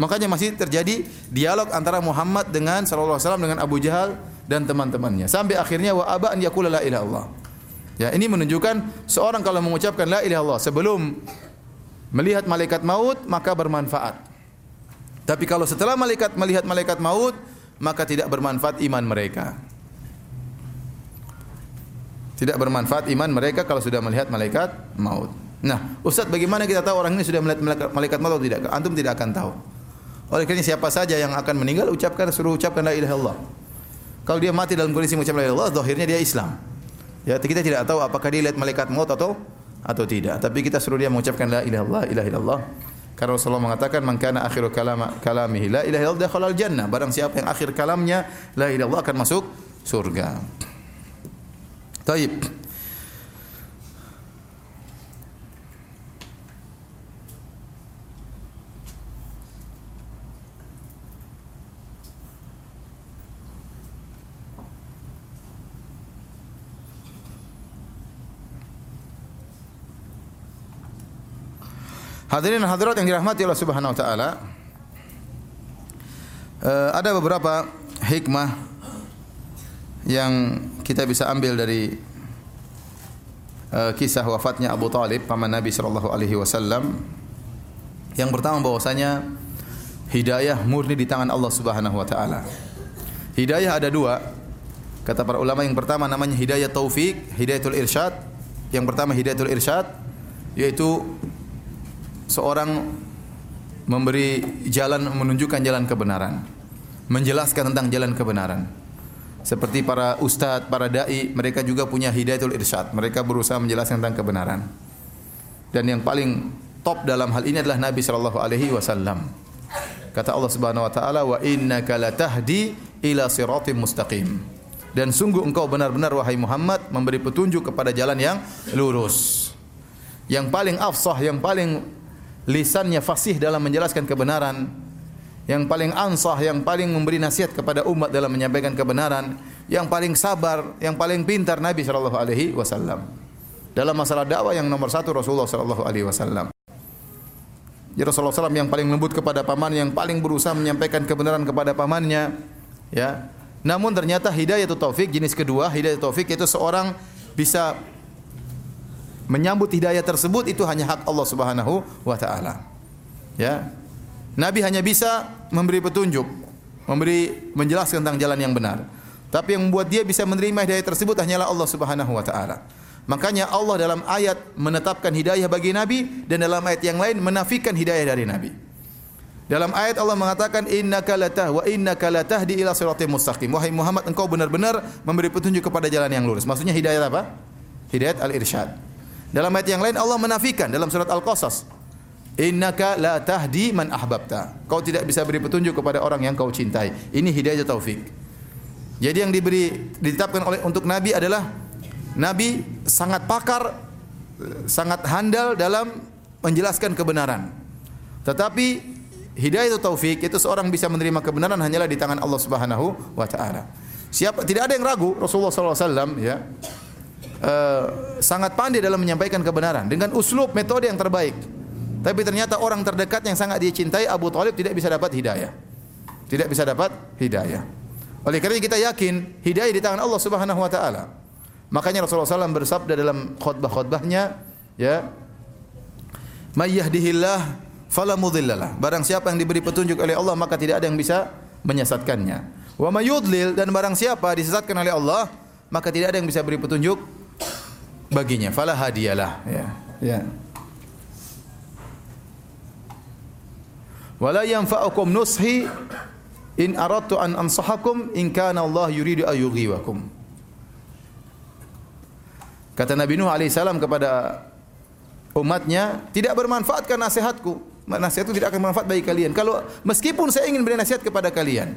Makanya masih terjadi dialog antara Muhammad dengan sallallahu alaihi wasallam dengan Abu Jahal dan teman-temannya sampai akhirnya wa aba an yaqula la ilaha illallah. Ya, ini menunjukkan seorang kalau mengucapkan la ilaha illallah sebelum melihat malaikat maut maka bermanfaat. Tapi kalau setelah malaikat melihat malaikat maut maka tidak bermanfaat iman mereka. Tidak bermanfaat iman mereka kalau sudah melihat malaikat maut. Nah, Ustaz bagaimana kita tahu orang ini sudah melihat malaikat maut atau tidak? Antum tidak akan tahu. Oleh karena siapa saja yang akan meninggal ucapkan suruh ucapkan la ilaha illallah. Kalau dia mati dalam kondisi mengucapkan la ilaha illallah, zahirnya dia Islam. Ya, kita tidak tahu apakah dia lihat malaikat maut atau atau tidak. Tapi kita suruh dia mengucapkan la ilaha illallah, ilaha illallah. Karena Rasulullah mengatakan man kana akhiru kalama kalamihi la ilaha illallah dakhala jannah. Barang siapa yang akhir kalamnya la ilaha illallah akan masuk surga. Taib. Hadirin hadirat yang dirahmati Allah Subhanahu wa taala. Uh, ada beberapa hikmah yang kita bisa ambil dari uh, kisah wafatnya Abu Talib paman Nabi sallallahu alaihi wasallam. Yang pertama bahwasanya hidayah murni di tangan Allah Subhanahu wa taala. Hidayah ada dua. Kata para ulama yang pertama namanya hidayah taufik, hidayatul irsyad. Yang pertama hidayatul irsyad yaitu seorang memberi jalan menunjukkan jalan kebenaran, menjelaskan tentang jalan kebenaran. Seperti para ustadz, para dai, mereka juga punya hidayatul irsyad. Mereka berusaha menjelaskan tentang kebenaran. Dan yang paling top dalam hal ini adalah Nabi sallallahu alaihi wasallam. Kata Allah Subhanahu wa taala, "Wa innaka latahdi ila siratim mustaqim." Dan sungguh engkau benar-benar wahai Muhammad memberi petunjuk kepada jalan yang lurus. Yang paling afsah, yang paling lisannya fasih dalam menjelaskan kebenaran, yang paling ansah, yang paling memberi nasihat kepada umat dalam menyampaikan kebenaran, yang paling sabar, yang paling pintar Nabi sallallahu alaihi wasallam. Dalam masalah dakwah yang nomor satu Rasulullah sallallahu alaihi wasallam. Ya Rasulullah SAW yang paling lembut kepada paman, yang paling berusaha menyampaikan kebenaran kepada pamannya. Ya. Namun ternyata hidayah itu taufik jenis kedua, hidayah taufik itu seorang bisa menyambut hidayah tersebut itu hanya hak Allah Subhanahu wa taala. Ya. Nabi hanya bisa memberi petunjuk, memberi menjelaskan tentang jalan yang benar. Tapi yang membuat dia bisa menerima hidayah tersebut hanyalah Allah Subhanahu wa taala. Makanya Allah dalam ayat menetapkan hidayah bagi Nabi dan dalam ayat yang lain menafikan hidayah dari Nabi. Dalam ayat Allah mengatakan innaka latah wa innaka latahdi ila siratal mustaqim. Wahai Muhammad engkau benar-benar memberi petunjuk kepada jalan yang lurus. Maksudnya hidayah apa? Hidayat al-irsyad. Dalam ayat yang lain Allah menafikan dalam surat Al-Qasas. Innaka la tahdi man ahbabta. Kau tidak bisa beri petunjuk kepada orang yang kau cintai. Ini hidayah taufik. Jadi yang diberi ditetapkan oleh untuk Nabi adalah Nabi sangat pakar, sangat handal dalam menjelaskan kebenaran. Tetapi hidayah itu taufik itu seorang bisa menerima kebenaran hanyalah di tangan Allah Subhanahu wa taala. Siapa tidak ada yang ragu Rasulullah SAW ya uh, sangat pandai dalam menyampaikan kebenaran dengan uslub metode yang terbaik. Tapi ternyata orang terdekat yang sangat dia cintai Abu Talib tidak bisa dapat hidayah. Tidak bisa dapat hidayah. Oleh karena kita yakin hidayah di tangan Allah Subhanahu wa taala. Makanya Rasulullah SAW bersabda dalam khutbah-khutbahnya, ya, "May yahdihillah fala mudhillalah." Barang siapa yang diberi petunjuk oleh Allah maka tidak ada yang bisa menyesatkannya. Wa may dan barang siapa disesatkan oleh Allah maka tidak ada yang bisa beri petunjuk baginya. Fala hadiyalah, ya. Ya. Wala yanfa'ukum nushi in aradtu an ansahakum in kana Allah yuridu ayyughiwakum. Kata Nabi Nuh alaihissalam kepada umatnya, tidak bermanfaatkan nasihatku. Nasihatku tidak akan bermanfaat bagi kalian. Kalau meskipun saya ingin beri nasihat kepada kalian,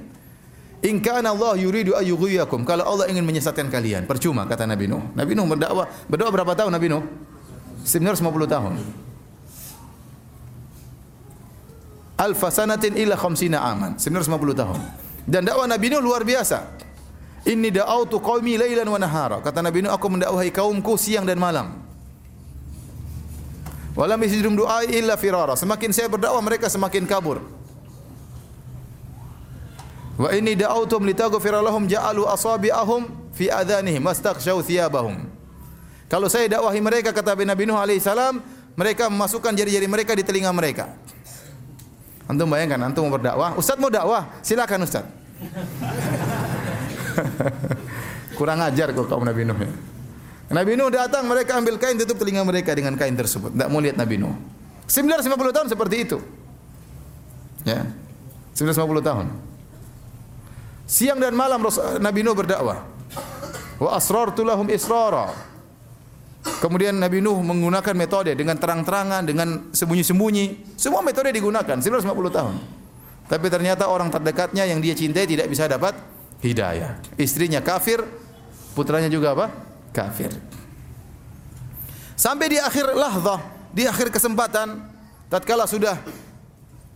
in kana Allah yuridu ayyughiyakum. Kalau Allah ingin menyesatkan kalian, percuma kata Nabi Nuh. Nabi Nuh berdakwah, berdoa berapa tahun Nabi Nuh? 950 tahun. Alfa sanatin ila khamsina aman. 950 tahun. Dan dakwah Nabi Nuh luar biasa. Inni da'autu qaumi lailan wa nahara. Kata Nabi Nuh, aku mendakwahi kaumku siang dan malam. Walam yazidum du'ai illa firara. Semakin saya berdakwah mereka semakin kabur. Wa inni da'autum litaghfira lahum ja'alu asabi'ahum fi adhanihim wastaghshaw thiyabahum. Kalau saya dakwahi mereka kata Nabi Nuh alaihi salam, mereka memasukkan jari-jari mereka di telinga mereka. Antum bayangkan antum mau berdakwah, Ustaz mau dakwah, silakan Ustaz. [laughs] Kurang ajar kok kaum Nabi Nuh. Ya. Nabi Nuh datang, mereka ambil kain tutup telinga mereka dengan kain tersebut. Tidak mau lihat Nabi Nuh. 950 tahun seperti itu. Ya. 950 tahun. Siang dan malam Nabi Nuh berdakwah. Wa asrartu lahum israra. Kemudian Nabi Nuh menggunakan metode dengan terang-terangan, dengan sembunyi-sembunyi. Semua metode digunakan 950 tahun. Tapi ternyata orang terdekatnya yang dia cintai tidak bisa dapat hidayah. Istrinya kafir, putranya juga apa? Kafir. Sampai di akhir lahzah, di akhir kesempatan, tatkala sudah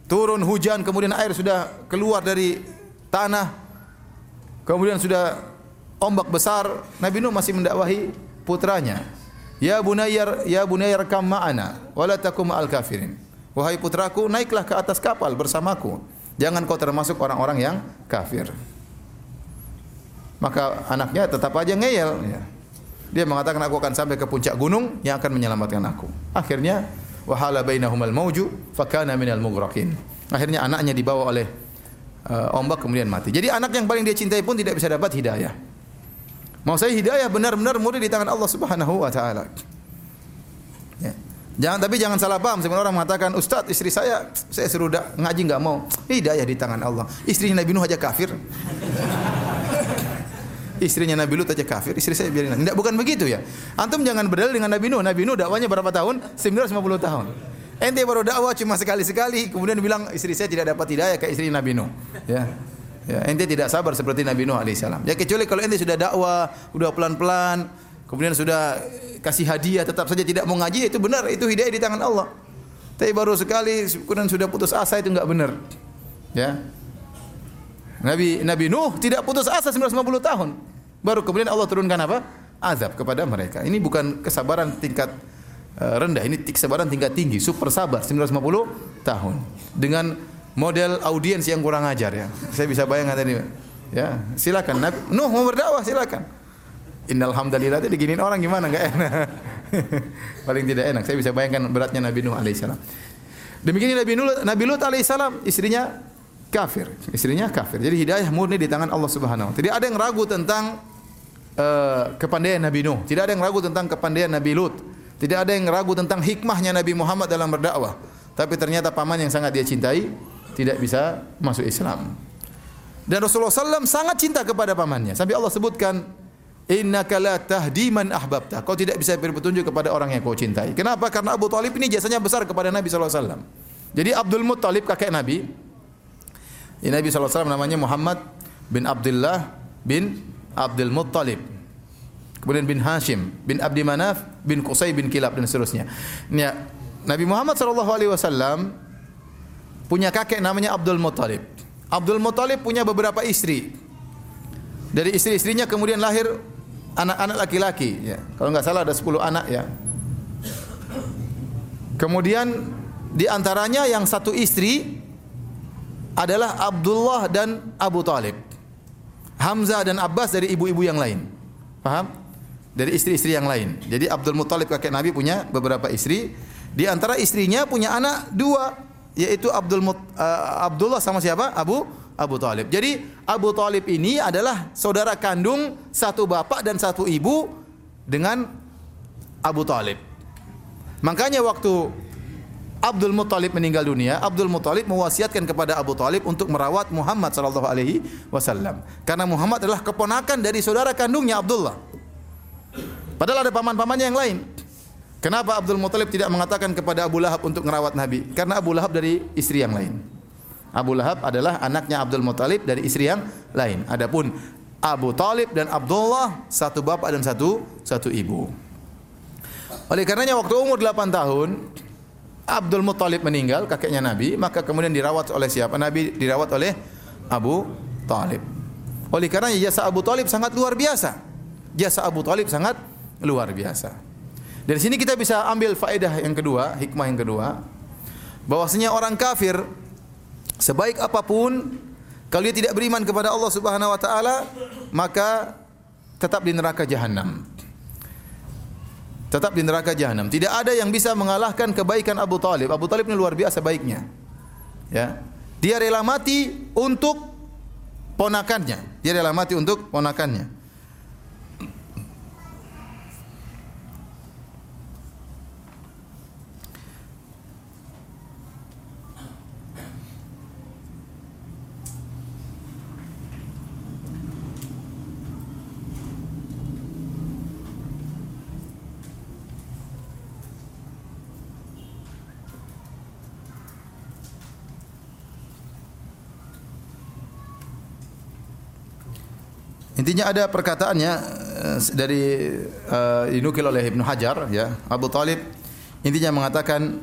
turun hujan, kemudian air sudah keluar dari tanah, kemudian sudah ombak besar, Nabi Nuh masih mendakwahi putranya. Ya bunayyar ya bunayyar kam ma'ana wala takum al kafirin. Wahai putraku, naiklah ke atas kapal bersamaku. Jangan kau termasuk orang-orang yang kafir maka anaknya tetap aja ngeyel. Ya. Dia mengatakan aku akan sampai ke puncak gunung yang akan menyelamatkan aku. Akhirnya wahala bainahumal mauju fakana minal mughraqin. Akhirnya anaknya dibawa oleh uh, ombak kemudian mati. Jadi anak yang paling dia cintai pun tidak bisa dapat hidayah. Mau saya hidayah benar-benar murni di tangan Allah Subhanahu wa taala. Ya. Jangan tapi jangan salah paham sebenarnya orang mengatakan Ustaz istri saya saya suruh ngaji enggak mau. Hidayah di tangan Allah. Istrinya Nabi Nuh aja kafir. [laughs] Istrinya Nabi Lut aja kafir, istri saya biarin. Tidak bukan begitu ya. Antum jangan berdalil dengan Nabi Nuh. Nabi Nuh dakwanya berapa tahun? 950 tahun. Ente baru dakwah cuma sekali-sekali, kemudian bilang istri saya tidak dapat hidayah kayak istri Nabi Nuh. Ya. Ya, ente tidak sabar seperti Nabi Nuh alaihissalam. Ya kecuali kalau ente sudah dakwah, sudah pelan-pelan, kemudian sudah kasih hadiah, tetap saja tidak mau ngaji, itu benar, itu hidayah di tangan Allah. Tapi baru sekali, kemudian sudah putus asa itu enggak benar. Ya, Nabi Nabi Nuh tidak putus asa 950 tahun. Baru kemudian Allah turunkan apa? Azab kepada mereka. Ini bukan kesabaran tingkat rendah. Ini kesabaran tingkat tinggi, super sabar 950 tahun dengan model audiens yang kurang ajar ya. Saya bisa bayangkan tadi. Ya, silakan Nabi Nuh mau berdakwah silakan. Innal hamdalillah tadi diginiin orang gimana enggak enak. [laughs] Paling tidak enak. Saya bisa bayangkan beratnya Nabi Nuh alaihissalam. Demikian Nabi Nuh Nabi Lut alaihissalam istrinya kafir. Istrinya kafir. Jadi hidayah murni di tangan Allah Subhanahu wa. Tidak ada yang ragu tentang uh, kepandaian Nabi Nuh. Tidak ada yang ragu tentang kepandaian Nabi Lut. Tidak ada yang ragu tentang hikmahnya Nabi Muhammad dalam berdakwah. Tapi ternyata paman yang sangat dia cintai tidak bisa masuk Islam. Dan Rasulullah SAW sangat cinta kepada pamannya. Sampai Allah sebutkan, Innaka la tahdi man ahbabta. Kau tidak bisa beri petunjuk kepada orang yang kau cintai. Kenapa? Karena Abu Talib ini jasanya besar kepada Nabi SAW. Jadi Abdul Muttalib kakek Nabi. Ini Nabi SAW namanya Muhammad bin Abdullah bin Abdul Muttalib. Kemudian bin Hashim, bin Abdi Manaf, bin Qusay bin Kilab dan seterusnya. Ya, Nabi Muhammad SAW punya kakek namanya Abdul Muttalib. Abdul Muttalib punya beberapa istri. Dari istri-istrinya kemudian lahir anak-anak laki-laki. Ya. Kalau nggak salah ada 10 anak ya. Kemudian di antaranya yang satu istri adalah Abdullah dan Abu Talib. Hamzah dan Abbas dari ibu-ibu yang lain. Paham? Dari istri-istri yang lain. Jadi Abdul Muttalib kakek Nabi punya beberapa istri. Di antara istrinya punya anak dua yaitu Abdul Mut, uh, Abdullah sama siapa? Abu Abu Talib. Jadi Abu Talib ini adalah saudara kandung satu bapak dan satu ibu dengan Abu Talib. Makanya waktu Abdul Muttalib meninggal dunia, Abdul Muttalib mewasiatkan kepada Abu Talib untuk merawat Muhammad sallallahu alaihi wasallam. Karena Muhammad adalah keponakan dari saudara kandungnya Abdullah. Padahal ada paman-pamannya yang lain. Kenapa Abdul Muthalib tidak mengatakan kepada Abu Lahab untuk merawat Nabi? Karena Abu Lahab dari istri yang lain. Abu Lahab adalah anaknya Abdul Muthalib dari istri yang lain. Adapun Abu Talib dan Abdullah satu bapak dan satu satu ibu. Oleh karenanya waktu umur 8 tahun Abdul Muthalib meninggal kakeknya Nabi, maka kemudian dirawat oleh siapa? Nabi dirawat oleh Abu Talib. Oleh karenanya jasa Abu Talib sangat luar biasa. Jasa Abu Talib sangat luar biasa. Dari sini kita bisa ambil faedah yang kedua, hikmah yang kedua, bahwasanya orang kafir sebaik apa pun kalau dia tidak beriman kepada Allah Subhanahu wa taala, maka tetap di neraka jahanam. Tetap di neraka jahanam. Tidak ada yang bisa mengalahkan kebaikan Abu Talib. Abu Talib ini luar biasa baiknya. Ya. Dia rela mati untuk ponakannya. Dia rela mati untuk ponakannya. Intinya ada perkataannya eh, dari uh, dinukil oleh Ibnu Hajar ya, Abu Talib intinya mengatakan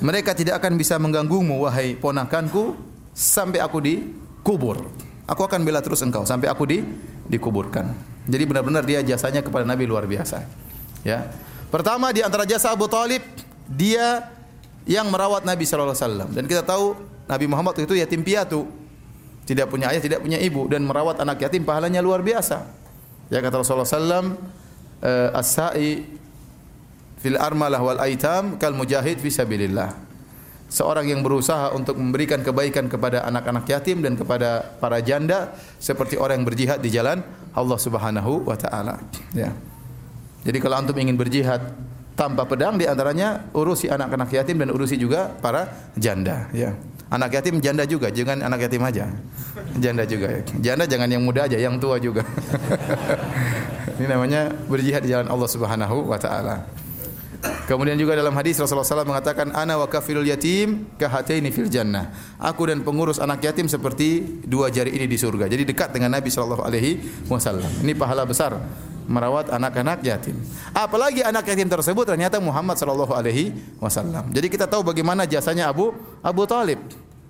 mereka tidak akan bisa mengganggumu wahai ponakanku sampai aku dikubur. Aku akan bela terus engkau sampai aku di dikuburkan. Jadi benar-benar dia jasanya kepada Nabi luar biasa. Ya. Pertama di antara jasa Abu Talib dia yang merawat Nabi sallallahu alaihi wasallam dan kita tahu Nabi Muhammad itu yatim piatu tidak punya ayah, tidak punya ibu dan merawat anak yatim pahalanya luar biasa. Ya kata Rasulullah sallam uh, as-sa'i fil armalah wal aitam kal mujahid fi sabilillah. Seorang yang berusaha untuk memberikan kebaikan kepada anak-anak yatim dan kepada para janda seperti orang yang berjihad di jalan Allah Subhanahu wa taala. Ya. Jadi kalau antum ingin berjihad tanpa pedang di antaranya urusi anak-anak yatim dan urusi juga para janda, ya. Anak yatim janda juga, jangan anak yatim aja. Janda juga. Janda jangan yang muda aja, yang tua juga. [laughs] Ini namanya berjihad di jalan Allah Subhanahu wa taala. Kemudian juga dalam hadis Rasulullah SAW mengatakan ana wa kafilul yatim kahataini fil jannah. Aku dan pengurus anak yatim seperti dua jari ini di surga. Jadi dekat dengan Nabi sallallahu alaihi wasallam. Ini pahala besar merawat anak-anak yatim. Apalagi anak yatim tersebut ternyata Muhammad sallallahu alaihi wasallam. Jadi kita tahu bagaimana jasanya Abu Abu Talib.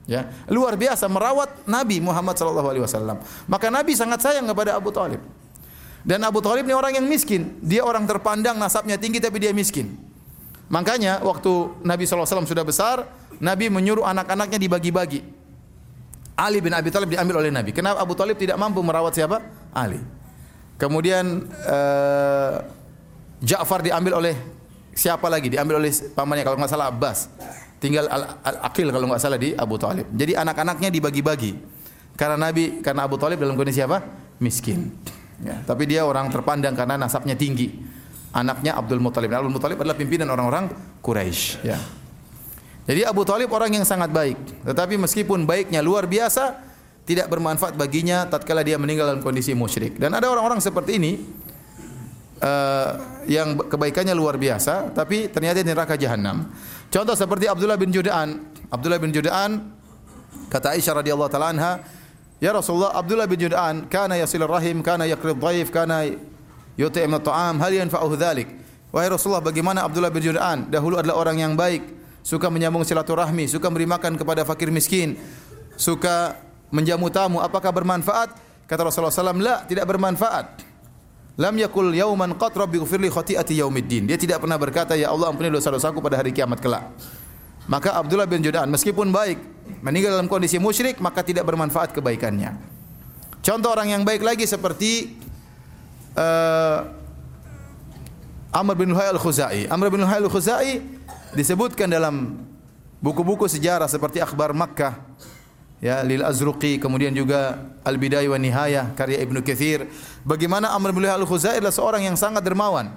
Ya, luar biasa merawat Nabi Muhammad sallallahu alaihi wasallam. Maka Nabi sangat sayang kepada Abu Talib. Dan Abu Talib ini orang yang miskin. Dia orang terpandang nasabnya tinggi tapi dia miskin. Makanya waktu Nabi SAW sudah besar, Nabi menyuruh anak-anaknya dibagi-bagi. Ali bin Abi Thalib diambil oleh Nabi. Kenapa Abu Thalib tidak mampu merawat siapa? Ali. Kemudian uh, Ja'far diambil oleh siapa lagi? Diambil oleh pamannya kalau nggak salah Abbas. Tinggal Al, Al Aqil kalau nggak salah di Abu Thalib. Jadi anak-anaknya dibagi-bagi. Karena Nabi, karena Abu Thalib dalam kondisi apa? Miskin. Ya, tapi dia orang terpandang karena nasabnya tinggi. Anaknya Abdul Muthalib. Abdul Muthalib adalah pimpinan orang-orang Quraisy. Ya. Jadi Abu Thalib orang yang sangat baik. Tetapi meskipun baiknya luar biasa, tidak bermanfaat baginya tatkala dia meninggal dalam kondisi musyrik. Dan ada orang-orang seperti ini uh, yang kebaikannya luar biasa, tapi ternyata neraka jahanam. Contoh seperti Abdullah bin Judaan. Abdullah bin Judaan kata Aisyah radhiyallahu taala anha, "Ya Rasulullah, Abdullah bin Judaan kana yasilur rahim, kana yaqrid dhaif, kana yut'im at-ta'am, hal yanfa'uhu dhalik?" Wahai Rasulullah, bagaimana Abdullah bin Judaan? Dahulu adalah orang yang baik, suka menyambung silaturahmi, suka memberi makan kepada fakir miskin, suka menjamu tamu, apakah bermanfaat? Kata Rasulullah SAW, la, tidak bermanfaat. Lam yakul yauman qat rabbi ghfirli khati'ati yaumiddin. Dia tidak pernah berkata, ya Allah ampuni dosa-dosaku pada hari kiamat kelak. Maka Abdullah bin Judaan meskipun baik, meninggal dalam kondisi musyrik, maka tidak bermanfaat kebaikannya. Contoh orang yang baik lagi seperti uh, Amr bin Luhai al-Khuzai. Amr bin Luhai al-Khuzai disebutkan dalam buku-buku sejarah seperti Akhbar Makkah ya Lil Azruqi kemudian juga Al Bidayah wa Nihayah karya Ibnu Katsir bagaimana Amr bin Al-Khuzai adalah seorang yang sangat dermawan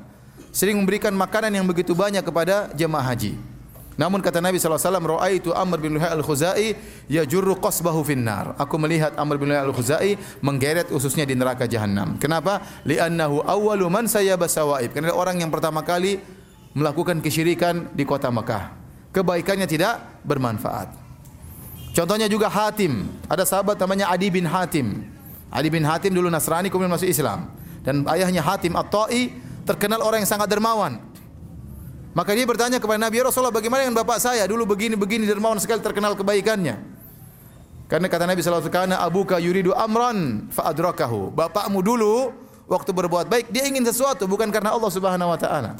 sering memberikan makanan yang begitu banyak kepada jemaah haji namun kata Nabi SAW, Ra'aitu Amr bin Luhai al-Khuzai yajurru qasbahu finnar. Aku melihat Amr bin Luhai al-Khuzai menggeret ususnya di neraka jahanam. Kenapa? Li'annahu awwalu man sayyaba sawaib. Karena orang yang pertama kali melakukan kesyirikan di kota Mekah. Kebaikannya tidak bermanfaat. Contohnya juga Hatim. Ada sahabat namanya Adi bin Hatim. Adi bin Hatim dulu Nasrani kemudian masuk Islam. Dan ayahnya Hatim At-Ta'i terkenal orang yang sangat dermawan. Maka dia bertanya kepada Nabi ya Rasulullah bagaimana dengan bapak saya dulu begini-begini dermawan sekali terkenal kebaikannya. Karena kata Nabi sallallahu alaihi wasallam abuka yuridu amran fa adrakahu. Bapakmu dulu waktu berbuat baik dia ingin sesuatu bukan karena Allah Subhanahu wa taala.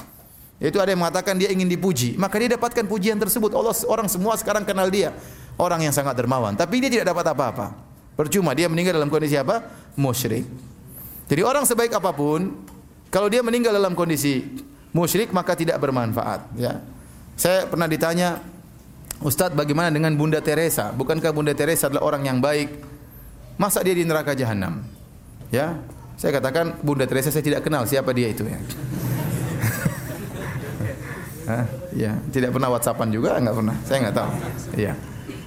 Yaitu ada yang mengatakan dia ingin dipuji, maka dia dapatkan pujian tersebut. Allah orang semua sekarang kenal dia, orang yang sangat dermawan, tapi dia tidak dapat apa-apa. Percuma dia meninggal dalam kondisi apa? Musyrik. Jadi orang sebaik apa pun, kalau dia meninggal dalam kondisi musyrik maka tidak bermanfaat, ya. Saya pernah ditanya, Ustadz bagaimana dengan Bunda Teresa? Bukankah Bunda Teresa adalah orang yang baik? Masa dia di neraka jahanam? Ya, saya katakan Bunda Teresa saya tidak kenal siapa dia itu ya. [laughs] Hah? Ya, tidak pernah WhatsAppan juga, enggak pernah. Saya enggak tahu. Iya.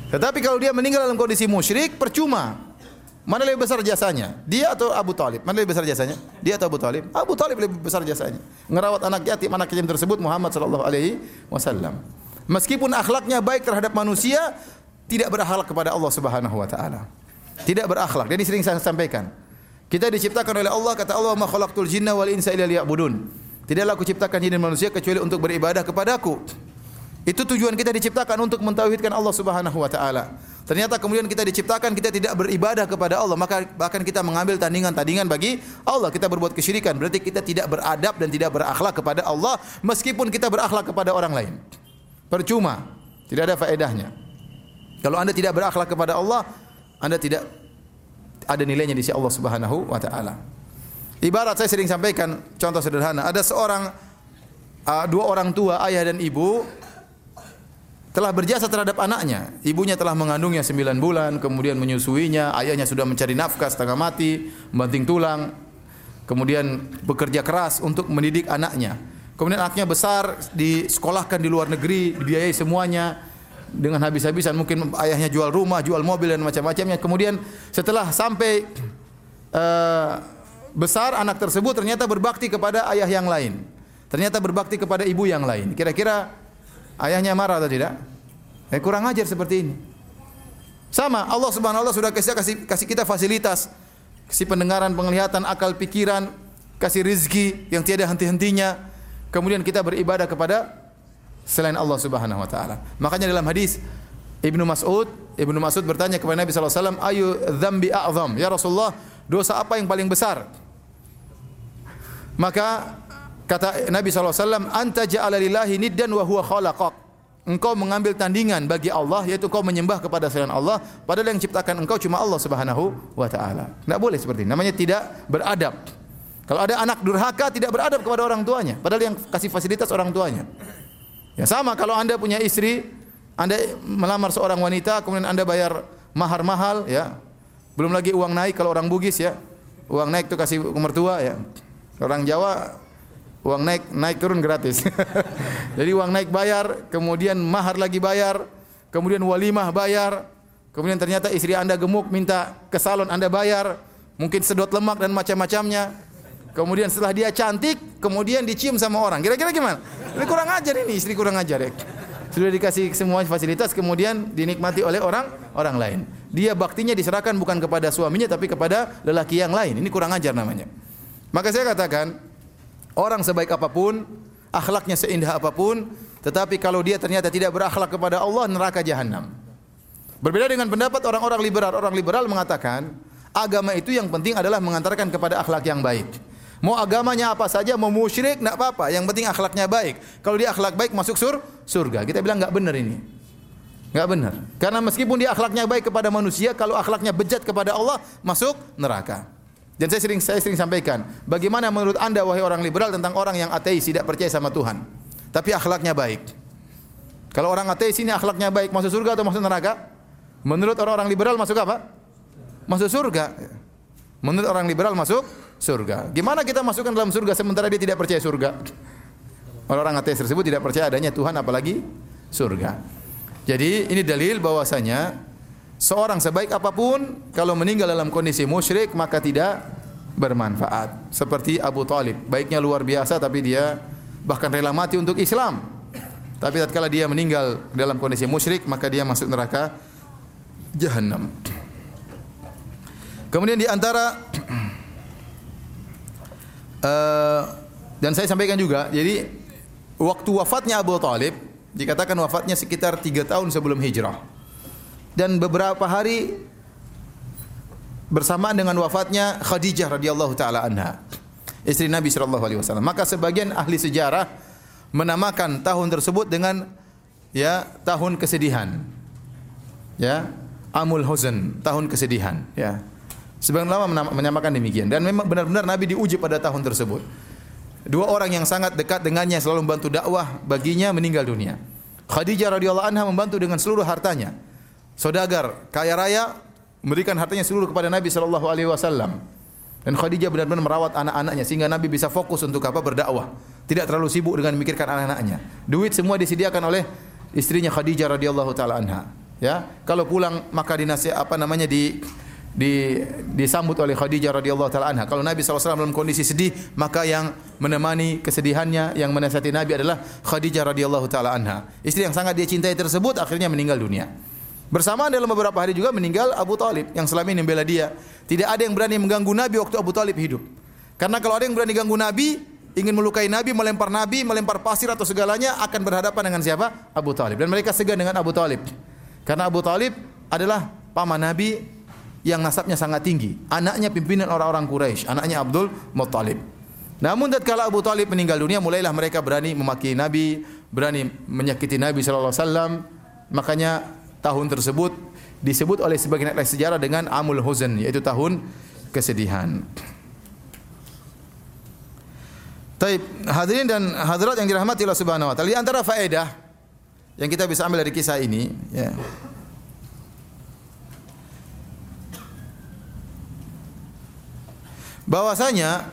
Tetapi kalau dia meninggal dalam kondisi musyrik, percuma. Mana lebih besar jasanya? Dia atau Abu Talib? Mana lebih besar jasanya? Dia atau Abu Talib? Abu Talib lebih besar jasanya. Ngerawat anak yatim, anak yatim tersebut Muhammad sallallahu alaihi wasallam. Meskipun akhlaknya baik terhadap manusia, tidak berakhlak kepada Allah Subhanahu wa taala. Tidak berakhlak. Dan ini sering saya sampaikan. Kita diciptakan oleh Allah kata Allah ma khalaqtul jinna wal insa illa liya'budun. Tidaklah aku ciptakan jin dan manusia kecuali untuk beribadah kepadaku. Itu tujuan kita diciptakan untuk mentauhidkan Allah Subhanahu wa taala. Ternyata kemudian kita diciptakan kita tidak beribadah kepada Allah, maka bahkan kita mengambil tandingan-tandingan bagi Allah. Kita berbuat kesyirikan, berarti kita tidak beradab dan tidak berakhlak kepada Allah meskipun kita berakhlak kepada orang lain. Percuma, tidak ada faedahnya. Kalau Anda tidak berakhlak kepada Allah, Anda tidak ada nilainya di sisi Allah Subhanahu wa taala. Ibarat saya sering sampaikan contoh sederhana, ada seorang uh, dua orang tua, ayah dan ibu telah berjasa terhadap anaknya. Ibunya telah mengandungnya sembilan bulan, kemudian menyusuinya, ayahnya sudah mencari nafkah setengah mati, membanting tulang, kemudian bekerja keras untuk mendidik anaknya. Kemudian anaknya besar, disekolahkan di luar negeri, dibiayai semuanya dengan habis-habisan. Mungkin ayahnya jual rumah, jual mobil dan macam-macamnya. Kemudian setelah sampai uh, besar anak tersebut ternyata berbakti kepada ayah yang lain. Ternyata berbakti kepada ibu yang lain. Kira-kira ayahnya marah atau tidak? Eh kurang ajar seperti ini. Sama, Allah Subhanahu wa taala sudah kasih, kasih kasih kita fasilitas, kasih pendengaran, penglihatan, akal pikiran, kasih rizki yang tiada henti-hentinya. Kemudian kita beribadah kepada selain Allah Subhanahu wa taala. Makanya dalam hadis Ibnu Mas'ud, Ibnu Mas'ud bertanya kepada Nabi sallallahu alaihi wasallam, "Ayu dzambi a'zam?" Ya Rasulullah, dosa apa yang paling besar? Maka Kata Nabi SAW, Anta ja'ala lillahi niddan wa huwa khalaqak. Engkau mengambil tandingan bagi Allah, yaitu kau menyembah kepada selain Allah, padahal yang ciptakan engkau cuma Allah Subhanahu wa taala. Tidak boleh seperti ini. Namanya tidak beradab. Kalau ada anak durhaka tidak beradab kepada orang tuanya, padahal yang kasih fasilitas orang tuanya. Ya sama kalau Anda punya istri, Anda melamar seorang wanita, kemudian Anda bayar mahar mahal, ya. Belum lagi uang naik kalau orang Bugis ya. Uang naik itu kasih mertua ya. Orang Jawa uang naik naik turun gratis. [laughs] Jadi uang naik bayar, kemudian mahar lagi bayar, kemudian walimah bayar, kemudian ternyata istri Anda gemuk minta ke salon Anda bayar, mungkin sedot lemak dan macam-macamnya. Kemudian setelah dia cantik, kemudian dicium sama orang. Kira-kira gimana? Ini kurang ajar ini, istri kurang ajar ya. Sudah dikasih semua fasilitas kemudian dinikmati oleh orang orang lain. Dia baktinya diserahkan bukan kepada suaminya tapi kepada lelaki yang lain. Ini kurang ajar namanya. Maka saya katakan, Orang sebaik apa pun, akhlaknya seindah apa pun, tetapi kalau dia ternyata tidak berakhlak kepada Allah, neraka jahanam. Berbeda dengan pendapat orang-orang liberal. Orang liberal mengatakan, agama itu yang penting adalah mengantarkan kepada akhlak yang baik. Mau agamanya apa saja, mau musyrik, tidak apa-apa. Yang penting akhlaknya baik. Kalau dia akhlak baik, masuk sur surga. Kita bilang nggak benar ini. Nggak benar. Karena meskipun dia akhlaknya baik kepada manusia, kalau akhlaknya bejat kepada Allah, masuk neraka. Dan saya sering saya sering sampaikan, bagaimana menurut Anda wahai orang liberal tentang orang yang ateis tidak percaya sama Tuhan, tapi akhlaknya baik. Kalau orang ateis ini akhlaknya baik, masuk surga atau masuk neraka? Menurut orang-orang liberal masuk apa? Masuk surga. Menurut orang liberal masuk surga. Gimana kita masukkan dalam surga sementara dia tidak percaya surga? Orang-orang ateis tersebut tidak percaya adanya Tuhan apalagi surga. Jadi ini dalil bahwasanya Seorang sebaik apa pun kalau meninggal dalam kondisi musyrik maka tidak bermanfaat. Seperti Abu Talib, baiknya luar biasa tapi dia bahkan rela mati untuk Islam. Tapi tatkala dia meninggal dalam kondisi musyrik maka dia masuk neraka jahanam. Kemudian di antara uh, [clears throat] dan saya sampaikan juga, jadi waktu wafatnya Abu Talib dikatakan wafatnya sekitar tiga tahun sebelum hijrah dan beberapa hari bersamaan dengan wafatnya Khadijah radhiyallahu taala anha. Istri Nabi sallallahu alaihi wasallam. Maka sebagian ahli sejarah menamakan tahun tersebut dengan ya tahun kesedihan. Ya amul huzn tahun kesedihan ya. Sebagian ulama menamakan demikian. Dan memang benar-benar Nabi diuji pada tahun tersebut. Dua orang yang sangat dekat dengannya selalu membantu dakwah baginya meninggal dunia. Khadijah radhiyallahu anha membantu dengan seluruh hartanya Saudagar kaya raya memberikan hartanya seluruh kepada Nabi sallallahu alaihi wasallam. Dan Khadijah benar-benar merawat anak-anaknya sehingga Nabi bisa fokus untuk apa berdakwah. Tidak terlalu sibuk dengan memikirkan anak-anaknya. Duit semua disediakan oleh istrinya Khadijah radhiyallahu taala anha. Ya, kalau pulang maka dinasihat apa namanya di di, disambut oleh Khadijah radhiyallahu taala anha. Kalau Nabi SAW dalam kondisi sedih, maka yang menemani kesedihannya, yang menasihati Nabi adalah Khadijah radhiyallahu taala anha. Istri yang sangat dia cintai tersebut akhirnya meninggal dunia. Bersamaan dalam beberapa hari juga meninggal Abu Talib yang selama ini membela dia. Tidak ada yang berani mengganggu Nabi waktu Abu Talib hidup. Karena kalau ada yang berani ganggu Nabi, ingin melukai Nabi, melempar Nabi, melempar pasir atau segalanya akan berhadapan dengan siapa? Abu Talib. Dan mereka segan dengan Abu Talib. Karena Abu Talib adalah paman Nabi yang nasabnya sangat tinggi. Anaknya pimpinan orang-orang Quraisy, anaknya Abdul Muttalib. Namun tatkala Abu Talib meninggal dunia, mulailah mereka berani memaki Nabi, berani menyakiti Nabi sallallahu alaihi wasallam. Makanya tahun tersebut disebut oleh sebagian ahli sejarah dengan Amul Huzn yaitu tahun kesedihan. Taib hadirin dan hadirat yang dirahmati Allah Subhanahu wa taala. Di antara faedah yang kita bisa ambil dari kisah ini ya. Bahwasanya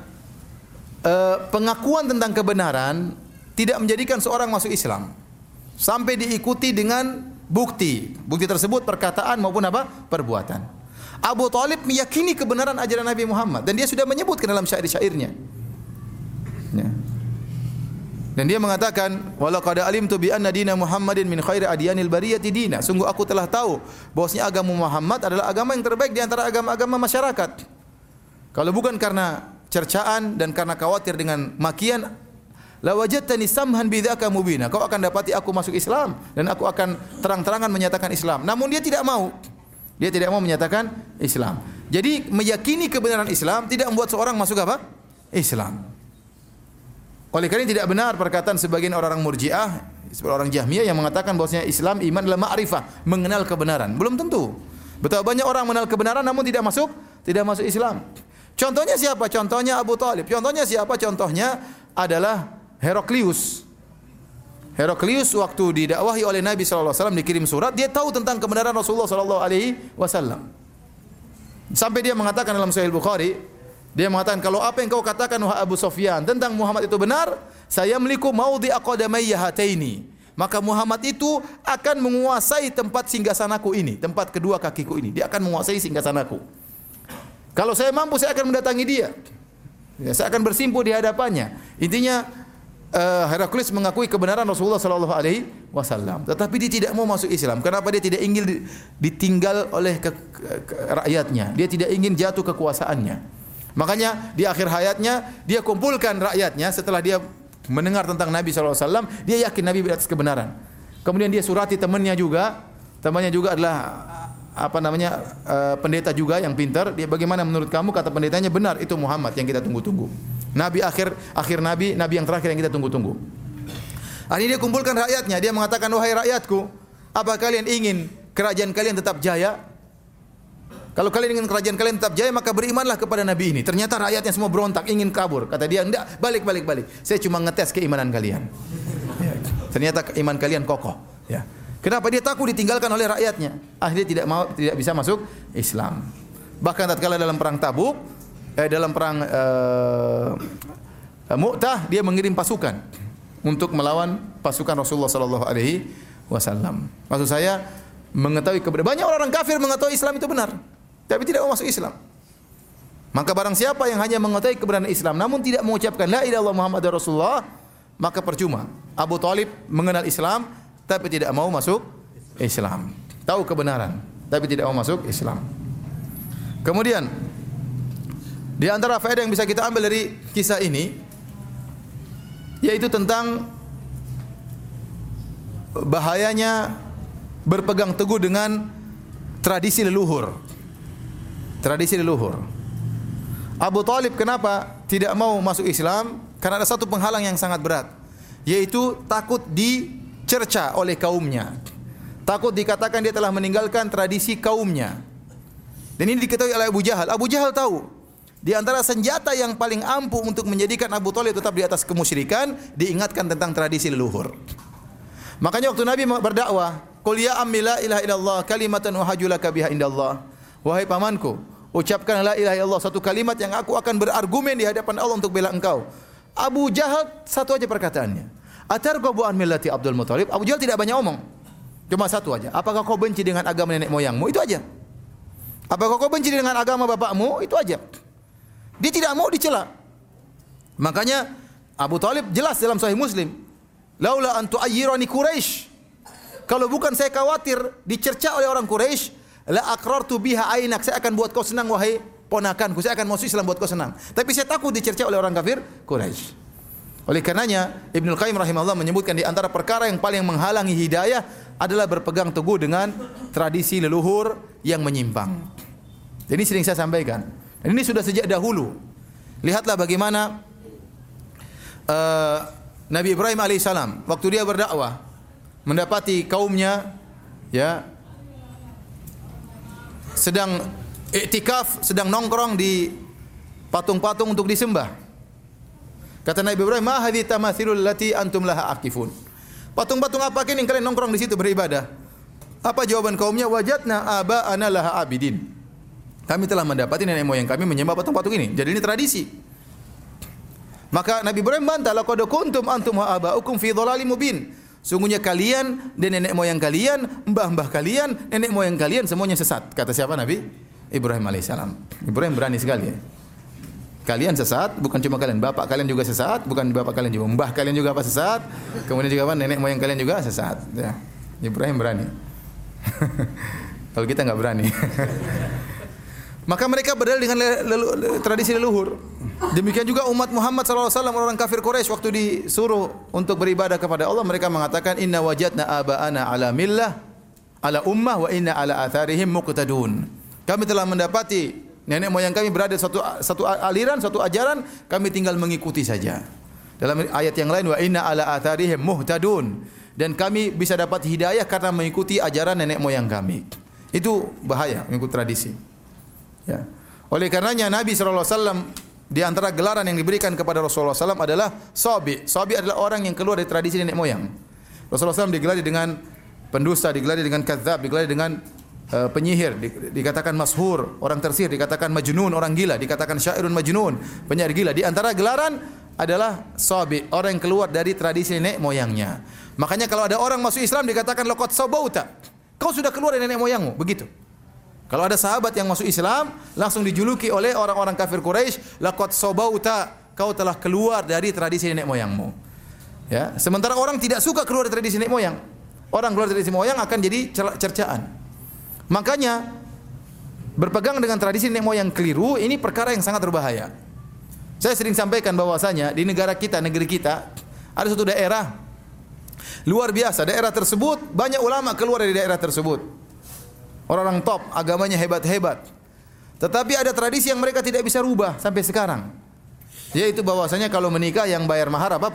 eh, pengakuan tentang kebenaran tidak menjadikan seorang masuk Islam sampai diikuti dengan bukti. Bukti tersebut perkataan maupun apa? perbuatan. Abu Talib meyakini kebenaran ajaran Nabi Muhammad dan dia sudah menyebutkan dalam syair-syairnya. Ya. Dan dia mengatakan, "Walau qad alimtu bi anna dina Muhammadin min khairi adyanil bariyati dina." Sungguh aku telah tahu bahwasanya agama Muhammad adalah agama yang terbaik di antara agama-agama masyarakat. Kalau bukan karena cercaan dan karena khawatir dengan makian, La wajadtani samhan bidzaka mubina. Kau akan dapati aku masuk Islam dan aku akan terang-terangan menyatakan Islam. Namun dia tidak mau. Dia tidak mau menyatakan Islam. Jadi meyakini kebenaran Islam tidak membuat seorang masuk apa? Islam. Oleh karena tidak benar perkataan sebagian orang-orang Murji'ah, seperti orang Jahmiyah yang mengatakan bahwasanya Islam iman adalah ma'rifah, mengenal kebenaran. Belum tentu. Betapa banyak orang mengenal kebenaran namun tidak masuk tidak masuk Islam. Contohnya siapa? Contohnya Abu Talib. Contohnya siapa? Contohnya adalah Heraklius. Heraklius waktu didakwahi oleh Nabi sallallahu alaihi wasallam dikirim surat, dia tahu tentang kebenaran Rasulullah sallallahu alaihi wasallam. Sampai dia mengatakan dalam Sahih Bukhari, dia mengatakan kalau apa yang kau katakan wahai Abu Sufyan tentang Muhammad itu benar, saya memiliki maudhi aqdamayya hataini. Maka Muhammad itu akan menguasai tempat singgasanaku ini, tempat kedua kakiku ini. Dia akan menguasai singgasanaku. Kalau saya mampu saya akan mendatangi dia. Ya, saya akan bersimpuh di hadapannya. Intinya uh, Heraklius mengakui kebenaran Rasulullah sallallahu alaihi wasallam, tetapi dia tidak mau masuk Islam. Kenapa dia tidak ingin ditinggal oleh ke, ke, ke, rakyatnya? Dia tidak ingin jatuh kekuasaannya. Makanya di akhir hayatnya dia kumpulkan rakyatnya setelah dia mendengar tentang Nabi SAW, dia yakin Nabi di atas kebenaran. Kemudian dia surati temannya juga, temannya juga adalah apa namanya uh, pendeta juga yang pintar. Dia bagaimana menurut kamu kata pendetanya benar itu Muhammad yang kita tunggu-tunggu. Nabi akhir akhir nabi, nabi yang terakhir yang kita tunggu-tunggu. Akhirnya dia kumpulkan rakyatnya, dia mengatakan wahai rakyatku, apa kalian ingin kerajaan kalian tetap jaya? Kalau kalian ingin kerajaan kalian tetap jaya maka berimanlah kepada nabi ini. Ternyata rakyatnya semua berontak ingin kabur. Kata dia, "Enggak, balik balik balik. Saya cuma ngetes keimanan kalian." Ya. Ternyata iman kalian kokoh, ya. Kenapa dia takut ditinggalkan oleh rakyatnya? Akhirnya tidak mau tidak bisa masuk Islam. Bahkan tatkala dalam perang Tabuk, eh, dalam perang eh, Mu'tah dia mengirim pasukan untuk melawan pasukan Rasulullah sallallahu alaihi wasallam. Maksud saya mengetahui kebenaran. Banyak orang kafir mengetahui Islam itu benar tapi tidak mau masuk Islam. Maka barang siapa yang hanya mengetahui kebenaran Islam namun tidak mengucapkan la ilaha illallah Muhammad Rasulullah, maka percuma. Abu Talib mengenal Islam tapi tidak mau masuk Islam. Tahu kebenaran tapi tidak mau masuk Islam. Kemudian di antara faedah yang bisa kita ambil dari kisah ini yaitu tentang bahayanya berpegang teguh dengan tradisi leluhur tradisi leluhur. Abu Talib kenapa tidak mau masuk Islam? Karena ada satu penghalang yang sangat berat, yaitu takut dicerca oleh kaumnya. Takut dikatakan dia telah meninggalkan tradisi kaumnya. Dan ini diketahui oleh Abu Jahal. Abu Jahal tahu di antara senjata yang paling ampuh untuk menjadikan Abu Talib tetap di atas kemusyrikan, diingatkan tentang tradisi leluhur. Makanya waktu Nabi berdakwah, "Qul ya ammi la ilaha illallah kalimatan uhajulaka biha indallah." Wahai pamanku, Ucapkan la ilaha illallah satu kalimat yang aku akan berargumen di hadapan Allah untuk bela engkau. Abu Jahal satu aja perkataannya. Atarghabu an millati Abdul Muthalib? Abu Jahal tidak banyak omong. Cuma satu aja. Apakah kau benci dengan agama nenek moyangmu? Itu aja. Apakah kau benci dengan agama bapakmu? Itu aja. Dia tidak mau dicela. Makanya Abu Talib jelas dalam Sahih Muslim. Laula antu ayyirani Quraisy. Kalau bukan saya khawatir dicerca oleh orang Quraisy, La aqrartu biha ainak. Saya akan buat kau senang wahai ponakanku. Saya akan masuk Islam buat kau senang. Tapi saya takut dicerca oleh orang kafir Quraisy. Oleh karenanya Ibnu Qayyim rahimahullah menyebutkan di antara perkara yang paling menghalangi hidayah adalah berpegang teguh dengan tradisi leluhur yang menyimpang. Jadi sering saya sampaikan. Dan ini sudah sejak dahulu. Lihatlah bagaimana uh, Nabi Ibrahim alaihissalam waktu dia berdakwah mendapati kaumnya ya sedang iktikaf, sedang nongkrong di patung-patung untuk disembah. Kata Nabi Ibrahim, "Ma hadhi tamathilul lati antum laha akifun." Patung-patung apa kini kalian nongkrong di situ beribadah? Apa jawaban kaumnya? Wajatna aba ana laha abidin. Kami telah mendapati nenek moyang kami menyembah patung-patung ini. Jadi ini tradisi. Maka Nabi Ibrahim bantah, "Laqad kuntum antum wa aba'ukum fi dhalalim mubin." Sungguhnya kalian dan nenek moyang kalian, mbah-mbah kalian, nenek moyang kalian semuanya sesat. Kata siapa Nabi? Ibrahim alaihissalam. Ibrahim berani sekali ya. Kalian sesat, bukan cuma kalian, bapak kalian juga sesat, bukan bapak kalian juga, mbah kalian juga apa sesat, kemudian juga apa nenek moyang kalian juga sesat. Ya. Ibrahim berani. [laughs] Kalau kita nggak berani. [laughs] Maka mereka berdalil dengan lelu, tradisi leluhur. Demikian juga umat Muhammad SAW orang kafir Quraisy waktu disuruh untuk beribadah kepada Allah mereka mengatakan inna wajadna aba'ana ala millah ala ummah wa inna ala atharihim muqtadun. Kami telah mendapati nenek moyang kami berada satu satu aliran, satu ajaran, kami tinggal mengikuti saja. Dalam ayat yang lain wa inna ala atharihim muhtadun dan kami bisa dapat hidayah karena mengikuti ajaran nenek moyang kami. Itu bahaya mengikuti tradisi. Ya. Oleh karenanya Nabi wasallam di antara gelaran yang diberikan kepada Rasulullah SAW adalah Sobi. Sobi adalah orang yang keluar dari tradisi nenek moyang. Rasulullah SAW digelari dengan pendusta, digelari dengan kadzab, digelari dengan uh, penyihir, di, dikatakan mashur, orang tersihir, dikatakan majnun, orang gila, dikatakan syairun majnun, penyair gila. Di antara gelaran adalah Sobi, orang yang keluar dari tradisi nenek moyangnya. Makanya kalau ada orang masuk Islam dikatakan lokot sobauta. Kau sudah keluar dari nenek moyangmu, begitu. Kalau ada sahabat yang masuk Islam, langsung dijuluki oleh orang-orang kafir Quraisy, laqad sobauta, kau telah keluar dari tradisi nenek moyangmu. Ya, sementara orang tidak suka keluar dari tradisi nenek moyang. Orang keluar dari tradisi moyang akan jadi cercaan. Makanya berpegang dengan tradisi nenek moyang keliru ini perkara yang sangat berbahaya. Saya sering sampaikan bahwasanya di negara kita, negeri kita ada suatu daerah luar biasa. Daerah tersebut banyak ulama keluar dari daerah tersebut. Orang-orang top, agamanya hebat-hebat. Tetapi ada tradisi yang mereka tidak bisa rubah sampai sekarang. Yaitu bahwasanya kalau menikah yang bayar mahar apa?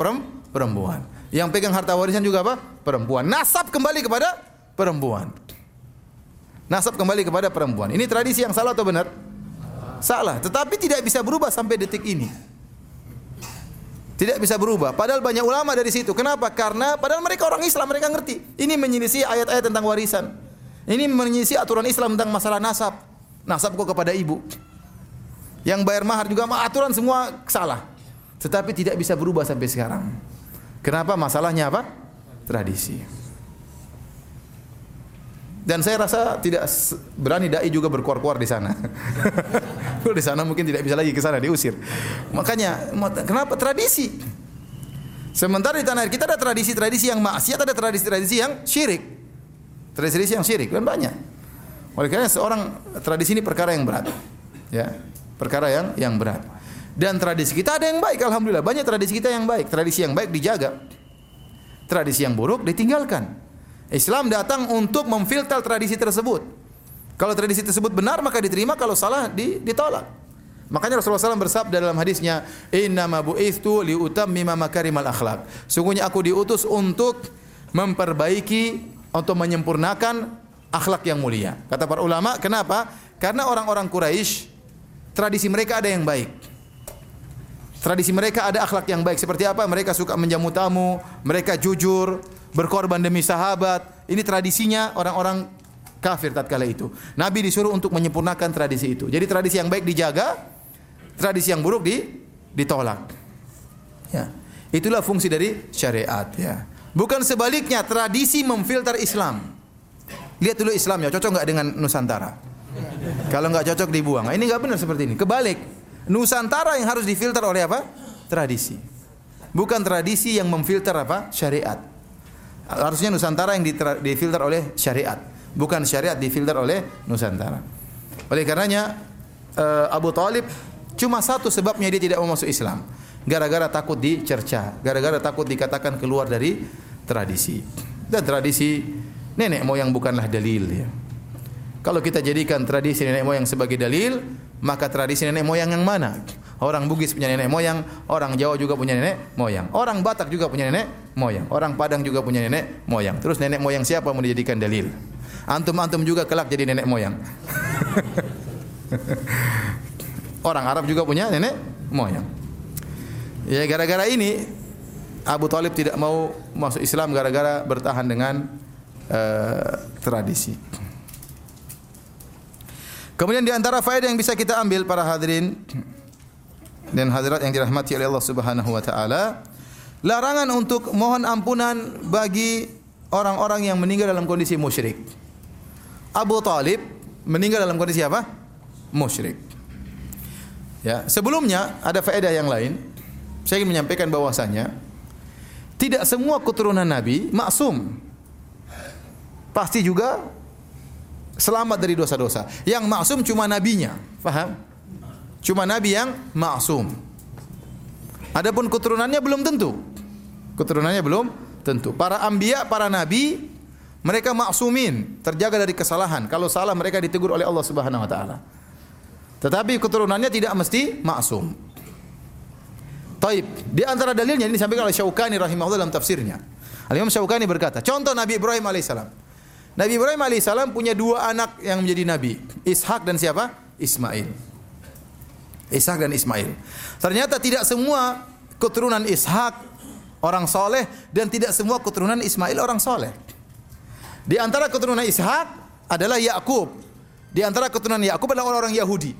Perempuan. Yang pegang harta warisan juga apa? Perempuan. Nasab kembali kepada perempuan. Nasab kembali kepada perempuan. Ini tradisi yang salah atau benar? Salah. Tetapi tidak bisa berubah sampai detik ini. Tidak bisa berubah. Padahal banyak ulama dari situ. Kenapa? Karena padahal mereka orang Islam, mereka ngerti. Ini menyelisih ayat-ayat tentang warisan. Ini menyisi aturan Islam tentang masalah nasab. Nasab kok kepada ibu. Yang bayar mahar juga aturan semua salah. Tetapi tidak bisa berubah sampai sekarang. Kenapa? Masalahnya apa? Tradisi. Dan saya rasa tidak berani dai juga berkuar-kuar di sana. [laughs] di sana mungkin tidak bisa lagi ke sana diusir. Makanya kenapa tradisi? Sementara di tanah air kita ada tradisi-tradisi yang maksiat, ada tradisi-tradisi yang syirik. Tradisi yang syirik dan banyak. Oleh karena seorang tradisi ini perkara yang berat. Ya, perkara yang yang berat. Dan tradisi kita ada yang baik alhamdulillah. Banyak tradisi kita yang baik. Tradisi yang baik dijaga. Tradisi yang buruk ditinggalkan. Islam datang untuk memfilter tradisi tersebut. Kalau tradisi tersebut benar maka diterima, kalau salah ditolak. Makanya Rasulullah SAW bersabda dalam hadisnya, Inna ma bu'ithu liutammima makarimal akhlak. Sungguhnya aku diutus untuk memperbaiki untuk menyempurnakan akhlak yang mulia. Kata para ulama, kenapa? Karena orang-orang Quraisy tradisi mereka ada yang baik. Tradisi mereka ada akhlak yang baik. Seperti apa? Mereka suka menjamu tamu, mereka jujur, berkorban demi sahabat. Ini tradisinya orang-orang kafir tatkala itu. Nabi disuruh untuk menyempurnakan tradisi itu. Jadi tradisi yang baik dijaga, tradisi yang buruk di, ditolak. Ya. Itulah fungsi dari syariat ya. Bukan sebaliknya, tradisi memfilter Islam. Lihat dulu Islamnya, cocok nggak dengan Nusantara? Kalau nggak cocok dibuang. Ini nggak benar seperti ini. Kebalik, Nusantara yang harus difilter oleh apa? Tradisi. Bukan tradisi yang memfilter apa? Syariat. Harusnya Nusantara yang difilter oleh syariat, bukan syariat difilter oleh Nusantara. Oleh karenanya eh, Abu Talib cuma satu sebabnya dia tidak mau masuk Islam gara-gara takut dicerca, gara-gara takut dikatakan keluar dari tradisi. Dan tradisi nenek moyang bukanlah dalil ya. Kalau kita jadikan tradisi nenek moyang sebagai dalil, maka tradisi nenek moyang yang mana? Orang Bugis punya nenek moyang, orang Jawa juga punya nenek moyang, orang Batak juga punya nenek moyang, orang Padang juga punya nenek moyang. Terus nenek moyang siapa mau dijadikan dalil? Antum-antum juga kelak jadi nenek moyang. [laughs] orang Arab juga punya nenek moyang. Ya gara-gara ini Abu Talib tidak mau masuk Islam gara-gara bertahan dengan uh, tradisi. Kemudian di antara faedah yang bisa kita ambil para hadirin dan hadirat yang dirahmati oleh Allah Subhanahu wa taala, larangan untuk mohon ampunan bagi orang-orang yang meninggal dalam kondisi musyrik. Abu Talib meninggal dalam kondisi apa? Musyrik. Ya, sebelumnya ada faedah yang lain. Saya ingin menyampaikan bahwasanya tidak semua keturunan Nabi maksum. Pasti juga selamat dari dosa-dosa. Yang maksum cuma nabinya, paham? Cuma nabi yang maksum. Adapun keturunannya belum tentu. Keturunannya belum tentu. Para anbiya, para nabi mereka maksumin, terjaga dari kesalahan. Kalau salah mereka ditegur oleh Allah Subhanahu wa taala. Tetapi keturunannya tidak mesti maksum. Taib. Di antara dalilnya ini disampaikan oleh Syaukani rahimahullah dalam tafsirnya. Al-Imam Syaukani berkata, contoh Nabi Ibrahim alaihissalam. Nabi Ibrahim alaihissalam punya dua anak yang menjadi nabi, Ishak dan siapa? Ismail. Ishak dan Ismail. Ternyata tidak semua keturunan Ishak orang soleh dan tidak semua keturunan Ismail orang soleh. Di antara keturunan Ishak adalah Yakub. Di antara keturunan Yakub adalah orang-orang Yahudi.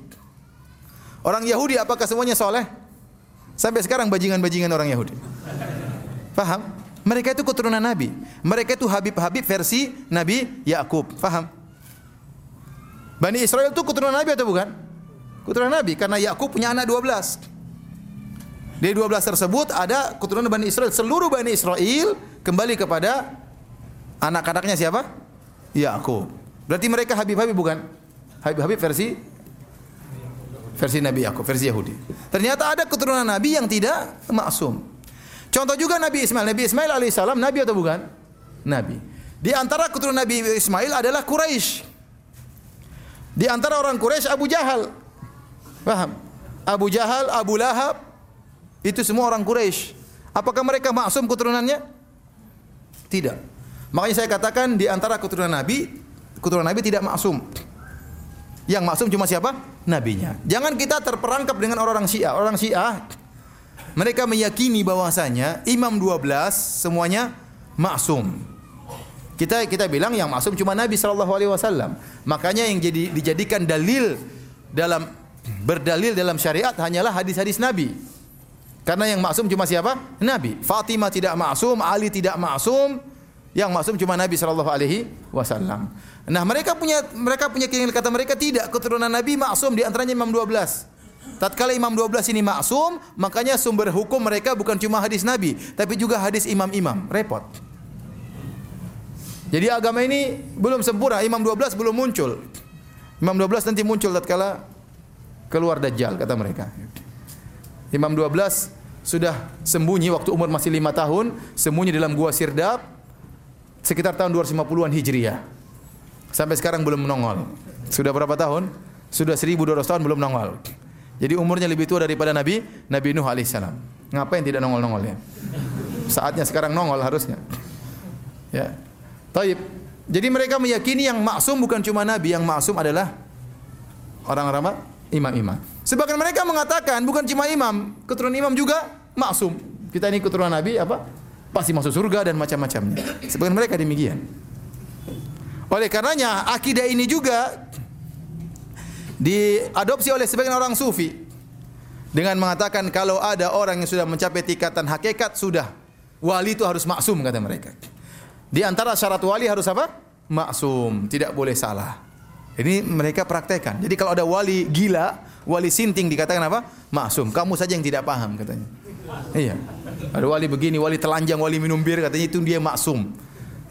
Orang Yahudi apakah semuanya soleh? Sampai sekarang bajingan-bajingan orang Yahudi. Paham? Mereka itu keturunan Nabi. Mereka itu Habib-Habib versi Nabi Yakub. Paham? Bani Israel itu keturunan Nabi atau bukan? Keturunan Nabi karena Yakub punya anak 12. Dari 12 tersebut ada keturunan Bani Israel. Seluruh Bani Israel kembali kepada anak-anaknya siapa? Yakub. Berarti mereka Habib-Habib bukan? Habib-Habib versi versi Nabi Yakub, versi Yahudi. Ternyata ada keturunan Nabi yang tidak maksum. Contoh juga Nabi Ismail. Nabi Ismail alaihissalam Nabi atau bukan? Nabi. Di antara keturunan Nabi Ismail adalah Quraisy. Di antara orang Quraisy Abu Jahal. Paham? Abu Jahal, Abu Lahab, itu semua orang Quraisy. Apakah mereka maksum keturunannya? Tidak. Makanya saya katakan di antara keturunan Nabi, keturunan Nabi tidak maksum. Yang maksum cuma siapa? Nabinya. Jangan kita terperangkap dengan orang-orang Syiah. Orang Syiah mereka meyakini bahwasanya imam 12 semuanya maksum. Kita kita bilang yang maksum cuma Nabi sallallahu alaihi wasallam. Makanya yang jadi dijadikan dalil dalam berdalil dalam syariat hanyalah hadis-hadis Nabi. Karena yang maksum cuma siapa? Nabi. Fatimah tidak maksum, Ali tidak maksum, yang maksum cuma Nabi sallallahu alaihi wasallam. Nah, mereka punya mereka punya keyakinan kata mereka tidak keturunan Nabi maksum di antaranya Imam 12. Tatkala Imam 12 ini maksum, makanya sumber hukum mereka bukan cuma hadis Nabi, tapi juga hadis imam-imam. Repot. Jadi agama ini belum sempurna, Imam 12 belum muncul. Imam 12 nanti muncul tatkala keluar Dajjal kata mereka. Imam 12 sudah sembunyi waktu umur masih lima tahun, sembunyi dalam gua Sirdap sekitar tahun 250-an Hijriah. Sampai sekarang belum nongol. Sudah berapa tahun? Sudah 1200 tahun belum nongol. Jadi umurnya lebih tua daripada Nabi Nabi Nuh alaihissalam. Ngapain tidak nongol-nongol ya? Saatnya sekarang nongol harusnya. Ya. Taib. Jadi mereka meyakini yang maksum bukan cuma Nabi, yang maksum adalah orang-orang? Imam-imam. Sebagian mereka mengatakan bukan cuma imam, keturunan imam juga maksum. Kita ini keturunan Nabi apa? Pasti masuk surga dan macam-macamnya. Sebagian mereka demikian. Oleh karenanya akidah ini juga diadopsi oleh sebagian orang sufi dengan mengatakan kalau ada orang yang sudah mencapai tingkatan hakikat sudah wali itu harus maksum kata mereka. Di antara syarat wali harus apa? Maksum, tidak boleh salah. Ini mereka praktekkan. Jadi kalau ada wali gila, wali sinting dikatakan apa? Maksum. Kamu saja yang tidak paham katanya. Iya. Ada wali begini, wali telanjang, wali minum bir katanya itu dia maksum.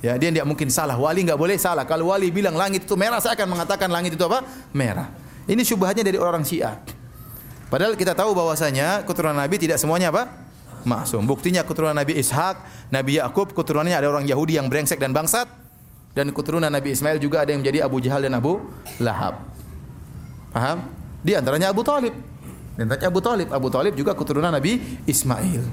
Ya, dia tidak mungkin salah. Wali nggak boleh salah. Kalau wali bilang langit itu merah, saya akan mengatakan langit itu apa? Merah. Ini syubhatnya dari orang Syiah. Padahal kita tahu bahwasanya keturunan Nabi tidak semuanya apa? Maksum. Buktinya keturunan Nabi Ishak, Nabi Yakub, keturunannya ada orang Yahudi yang brengsek dan bangsat dan keturunan Nabi Ismail juga ada yang menjadi Abu Jahal dan Abu Lahab. Paham? Di antaranya Abu Talib. Dan Abu Talib, Abu Talib juga keturunan Nabi Ismail.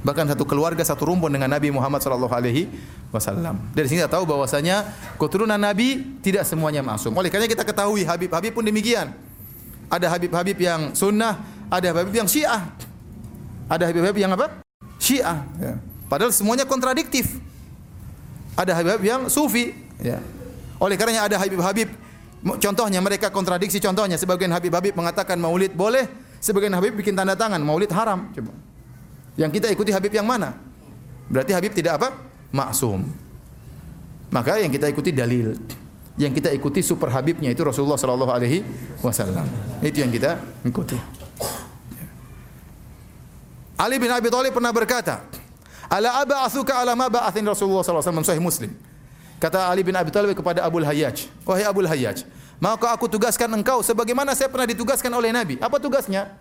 Bahkan satu keluarga satu rumpun dengan Nabi Muhammad sallallahu alaihi wasallam. Dari sini kita tahu bahwasanya keturunan Nabi tidak semuanya masuk. Oleh karena kita ketahui Habib-habib pun demikian. Ada Habib-habib yang sunnah, ada Habib yang syiah. Ada Habib-habib yang apa? Syiah. Ya. Padahal semuanya kontradiktif. Ada Habib yang sufi. Ya. Oleh karenanya ada Habib-habib Contohnya mereka kontradiksi contohnya sebagian Habib-habib mengatakan maulid boleh, sebagian Habib bikin tanda tangan maulid haram. Coba. Yang kita ikuti Habib yang mana? Berarti Habib tidak apa? Maksum. Maka yang kita ikuti dalil. Yang kita ikuti super Habibnya itu Rasulullah sallallahu alaihi wasallam. Itu yang kita ikuti. Ali bin Abi Thalib pernah berkata, "Ala aba'athuka ala ma ba'athin Rasulullah sallallahu alaihi wasallam sahih Muslim." Kata Ali bin Abi Thalib kepada Abu Hayyaj, "Wahai Abu Hayyaj, maka aku tugaskan engkau sebagaimana saya pernah ditugaskan oleh Nabi. Apa tugasnya?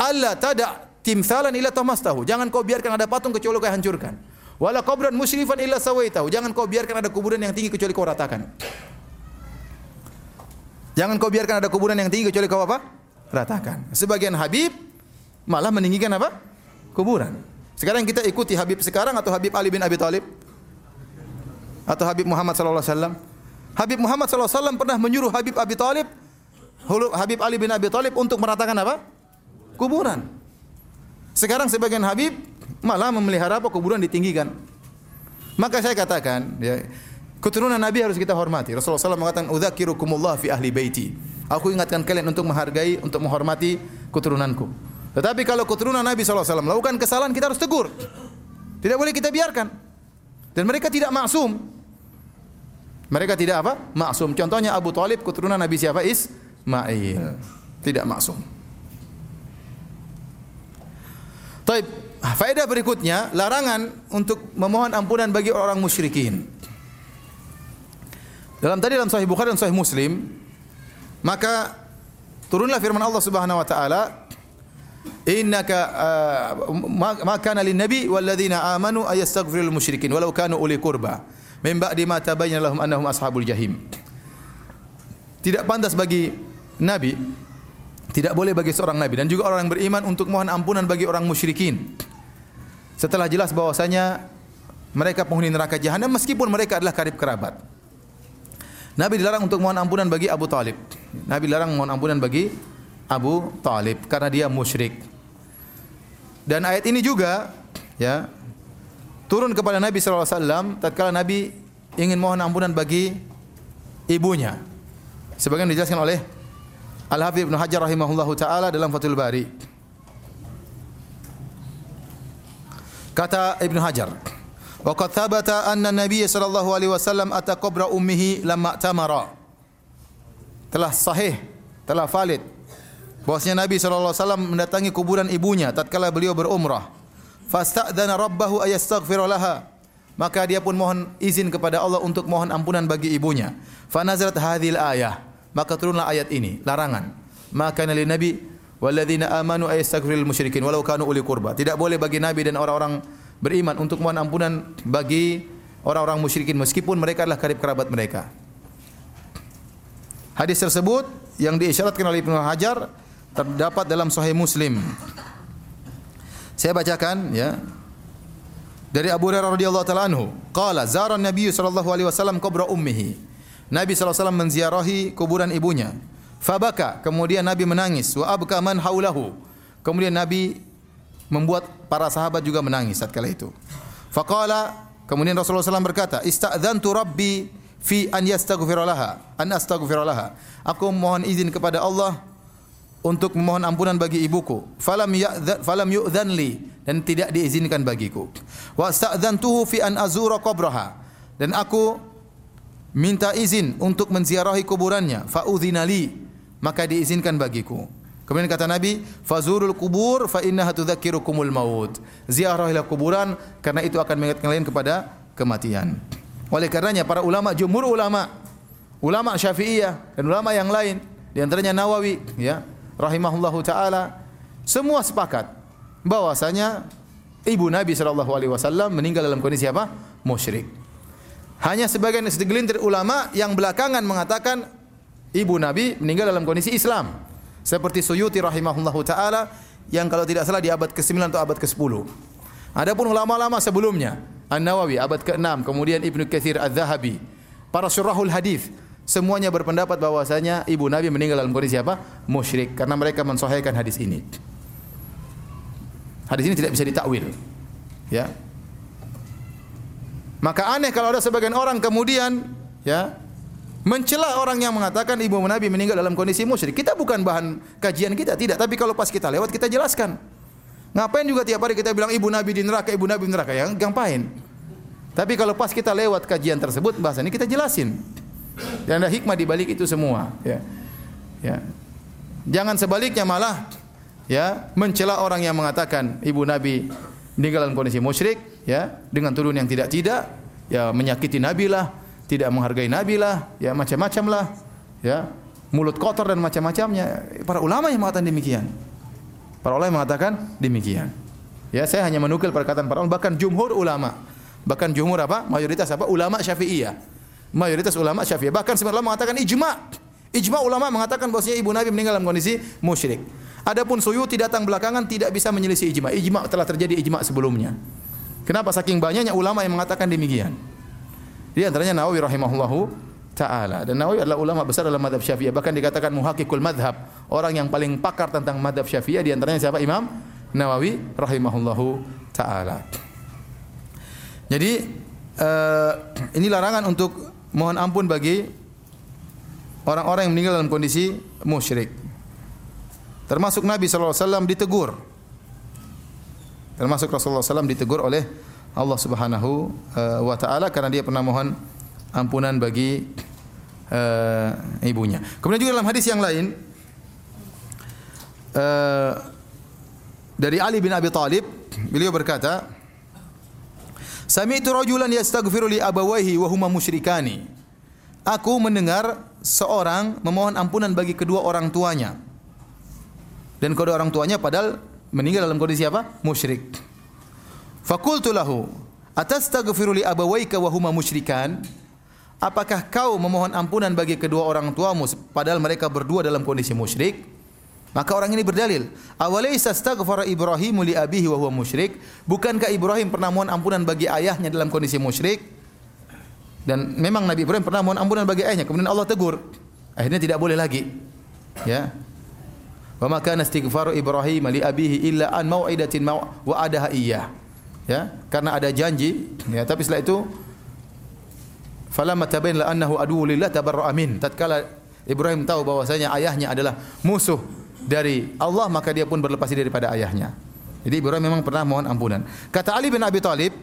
Allah tada timsalan illa tamastahu. Jangan kau biarkan ada patung kecuali kau hancurkan. Wala qabran musyrifan illa sawaitahu. Jangan kau biarkan ada kuburan yang tinggi kecuali kau ratakan. Jangan kau biarkan ada kuburan yang tinggi kecuali kau apa? Ratakan. Sebagian Habib malah meninggikan apa? kuburan. Sekarang kita ikuti Habib sekarang atau Habib Ali bin Abi Thalib? Atau Habib Muhammad sallallahu alaihi wasallam? Habib Muhammad wasallam pernah menyuruh Habib Abi Thalib Habib Ali bin Abi Thalib untuk meratakan apa? Kuburan. Sekarang sebagian Habib malah memelihara apa kuburan ditinggikan. Maka saya katakan, ya, keturunan Nabi harus kita hormati. Rasulullah SAW mengatakan, "Udzakirukumullah fi ahli baiti." Aku ingatkan kalian untuk menghargai, untuk menghormati keturunanku. Tetapi kalau keturunan Nabi SAW melakukan kesalahan, kita harus tegur. Tidak boleh kita biarkan. Dan mereka tidak maksum. Mereka tidak apa? Maksum. Contohnya Abu Talib, keturunan Nabi siapa? Ismail. Tidak maksum. Taib. Faedah berikutnya, larangan untuk memohon ampunan bagi orang musyrikin. Dalam tadi dalam Sahih Bukhari dan Sahih Muslim, maka turunlah firman Allah Subhanahu wa taala, "Innaka uh, ma kana lin nabi wal ladzina amanu ayastaghfirul musyrikin walau kanu uli qurba min ba'di ma tabayyana lahum ashabul jahim." Tidak pantas bagi nabi tidak boleh bagi seorang nabi dan juga orang yang beriman untuk mohon ampunan bagi orang musyrikin. Setelah jelas bahwasanya mereka penghuni neraka jahanam meskipun mereka adalah karib kerabat. Nabi dilarang untuk mohon ampunan bagi Abu Talib. Nabi dilarang mohon ampunan bagi Abu Talib karena dia musyrik. Dan ayat ini juga ya turun kepada Nabi sallallahu alaihi wasallam tatkala Nabi ingin mohon ampunan bagi ibunya. Sebagian dijelaskan oleh Al-Hafidz Ibnu Hajar rahimahullahu taala dalam Fathul Bari. Kata Ibn Hajar, "Wa qad thabata anna Nabi sallallahu alaihi wasallam ata qabra ummihi lamma tamara." Telah sahih, telah valid bahwasanya Nabi sallallahu alaihi wasallam mendatangi kuburan ibunya tatkala beliau berumrah. Fasta'dzana rabbahu ayastaghfir laha. Maka dia pun mohon izin kepada Allah untuk mohon ampunan bagi ibunya. Fa nazalat hadhil ayah. Maka turunlah ayat ini, larangan. Maka nabi Nabi walladzina amanu ayastaghfirul musyrikin walau kanu uli qurba. Tidak boleh bagi nabi dan orang-orang beriman untuk mohon ampunan bagi orang-orang musyrikin meskipun mereka adalah karib kerabat mereka. Hadis tersebut yang diisyaratkan oleh Ibnu Hajar terdapat dalam Sahih Muslim. Saya bacakan ya. Dari Abu Hurairah radhiyallahu taala anhu, qala zara Nabi sallallahu alaihi wasallam qabra ummihi. Nabi sallallahu alaihi wasallam menziarahi kuburan ibunya. Fabaka, kemudian Nabi menangis. Wa abka man haulahu. Kemudian Nabi membuat para sahabat juga menangis saat kala itu. Faqala, kemudian Rasulullah SAW berkata, Ista'dhantu Rabbi fi an yastaghfira an astaghfira. Aku mohon izin kepada Allah untuk memohon ampunan bagi ibuku. Falam ya'dhan falam yu'dhan li dan tidak diizinkan bagiku. Wa sta'dhantuhu fi an azura qabraha. Dan aku minta izin untuk menziarahi kuburannya. Fa udzinali maka diizinkan bagiku. Kemudian kata Nabi, "Fazurul kubur fa innaha tudzakirukumul maut." Ziarahilah kuburan karena itu akan mengingatkan kalian kepada kematian. Oleh karenanya para ulama jumhur ulama, ulama Syafi'iyah dan ulama yang lain, di antaranya Nawawi, ya, rahimahullahu taala, semua sepakat bahwasanya ibu Nabi sallallahu alaihi wasallam meninggal dalam kondisi apa? Musyrik. Hanya sebagian segelintir ulama yang belakangan mengatakan ibu Nabi meninggal dalam kondisi Islam. Seperti Suyuti rahimahullahu taala yang kalau tidak salah di abad ke-9 atau abad ke-10. Adapun ulama-ulama sebelumnya, An-Nawawi abad ke-6, kemudian Ibnu Katsir Az-Zahabi, para syurahul hadis semuanya berpendapat bahwasanya ibu Nabi meninggal dalam kondisi apa? Musyrik karena mereka mensahihkan hadis ini. Hadis ini tidak bisa ditakwil. Ya. Maka aneh kalau ada sebagian orang kemudian ya mencela orang yang mengatakan ibu Nabi meninggal dalam kondisi musyrik. Kita bukan bahan kajian kita, tidak. Tapi kalau pas kita lewat kita jelaskan. Ngapain juga tiap hari kita bilang ibu Nabi di neraka, ibu Nabi di neraka? Ya ngapain? Tapi kalau pas kita lewat kajian tersebut, bahasa ini kita jelasin. Dan ada hikmah di balik itu semua, ya. Ya. Jangan sebaliknya malah ya mencela orang yang mengatakan ibu Nabi meninggal dalam kondisi musyrik, ya, dengan turun yang tidak-tidak, ya menyakiti Nabi lah, tidak menghargai Nabi lah, ya macam-macam lah, ya mulut kotor dan macam-macamnya. Para ulama yang mengatakan demikian. Para ulama yang mengatakan demikian. Ya, saya hanya menukil perkataan para ulama, bahkan jumhur ulama. Bahkan jumhur apa? Mayoritas apa? Ulama Syafi'iyah. Mayoritas ulama Syafi'iyah. Bahkan sebagian ulama mengatakan ijma. Ijma ulama mengatakan bahwasanya ibu Nabi meninggal dalam kondisi musyrik. Adapun Suyuti datang belakangan tidak bisa menyelisih ijma. Ijma telah terjadi ijma sebelumnya. Kenapa saking banyaknya ulama yang mengatakan demikian? Di antaranya Nawawi rahimahullahu taala. Dan Nawawi adalah ulama besar dalam madhab Syafi'iyah. Bahkan dikatakan muhakkikul madhab, orang yang paling pakar tentang madhab Syafi'iyah di antaranya siapa? Imam Nawawi rahimahullahu taala. Jadi uh, ini larangan untuk mohon ampun bagi orang-orang yang meninggal dalam kondisi musyrik. Termasuk Nabi SAW ditegur. Termasuk Rasulullah SAW ditegur oleh Allah Subhanahu uh, wa taala karena dia pernah mohon ampunan bagi uh, ibunya. Kemudian juga dalam hadis yang lain uh, dari Ali bin Abi Thalib beliau berkata Sami'tu rajulan yastaghfiru li abawayhi wa huma musyrikani. Aku mendengar seorang memohon ampunan bagi kedua orang tuanya dan kedua orang tuanya padahal meninggal dalam kondisi apa? Musyrik. Fakultu lahu, atastaghfiru li abawayka wa huma musyrikan? Apakah kau memohon ampunan bagi kedua orang tuamu padahal mereka berdua dalam kondisi musyrik? Maka orang ini berdalil, awalaysa astaghfara Ibrahim li abihi wa huwa musyrik? Bukankah Ibrahim pernah mohon ampunan bagi ayahnya dalam kondisi musyrik? Dan memang Nabi Ibrahim pernah mohon ampunan bagi ayahnya, kemudian Allah tegur. Akhirnya tidak boleh lagi. Ya, Wa ma kana Ibrahim li abihi illa an mau'idatin wa adaha iyyah. Ya, karena ada janji, ya, tapi setelah itu falamma tabayyana annahu aduwwu lillah tabarra'a min. Tatkala Ibrahim tahu bahwasanya ayahnya adalah musuh dari Allah, maka dia pun berlepas diri daripada ayahnya. Jadi Ibrahim memang pernah mohon ampunan. Kata Ali bin Abi Thalib,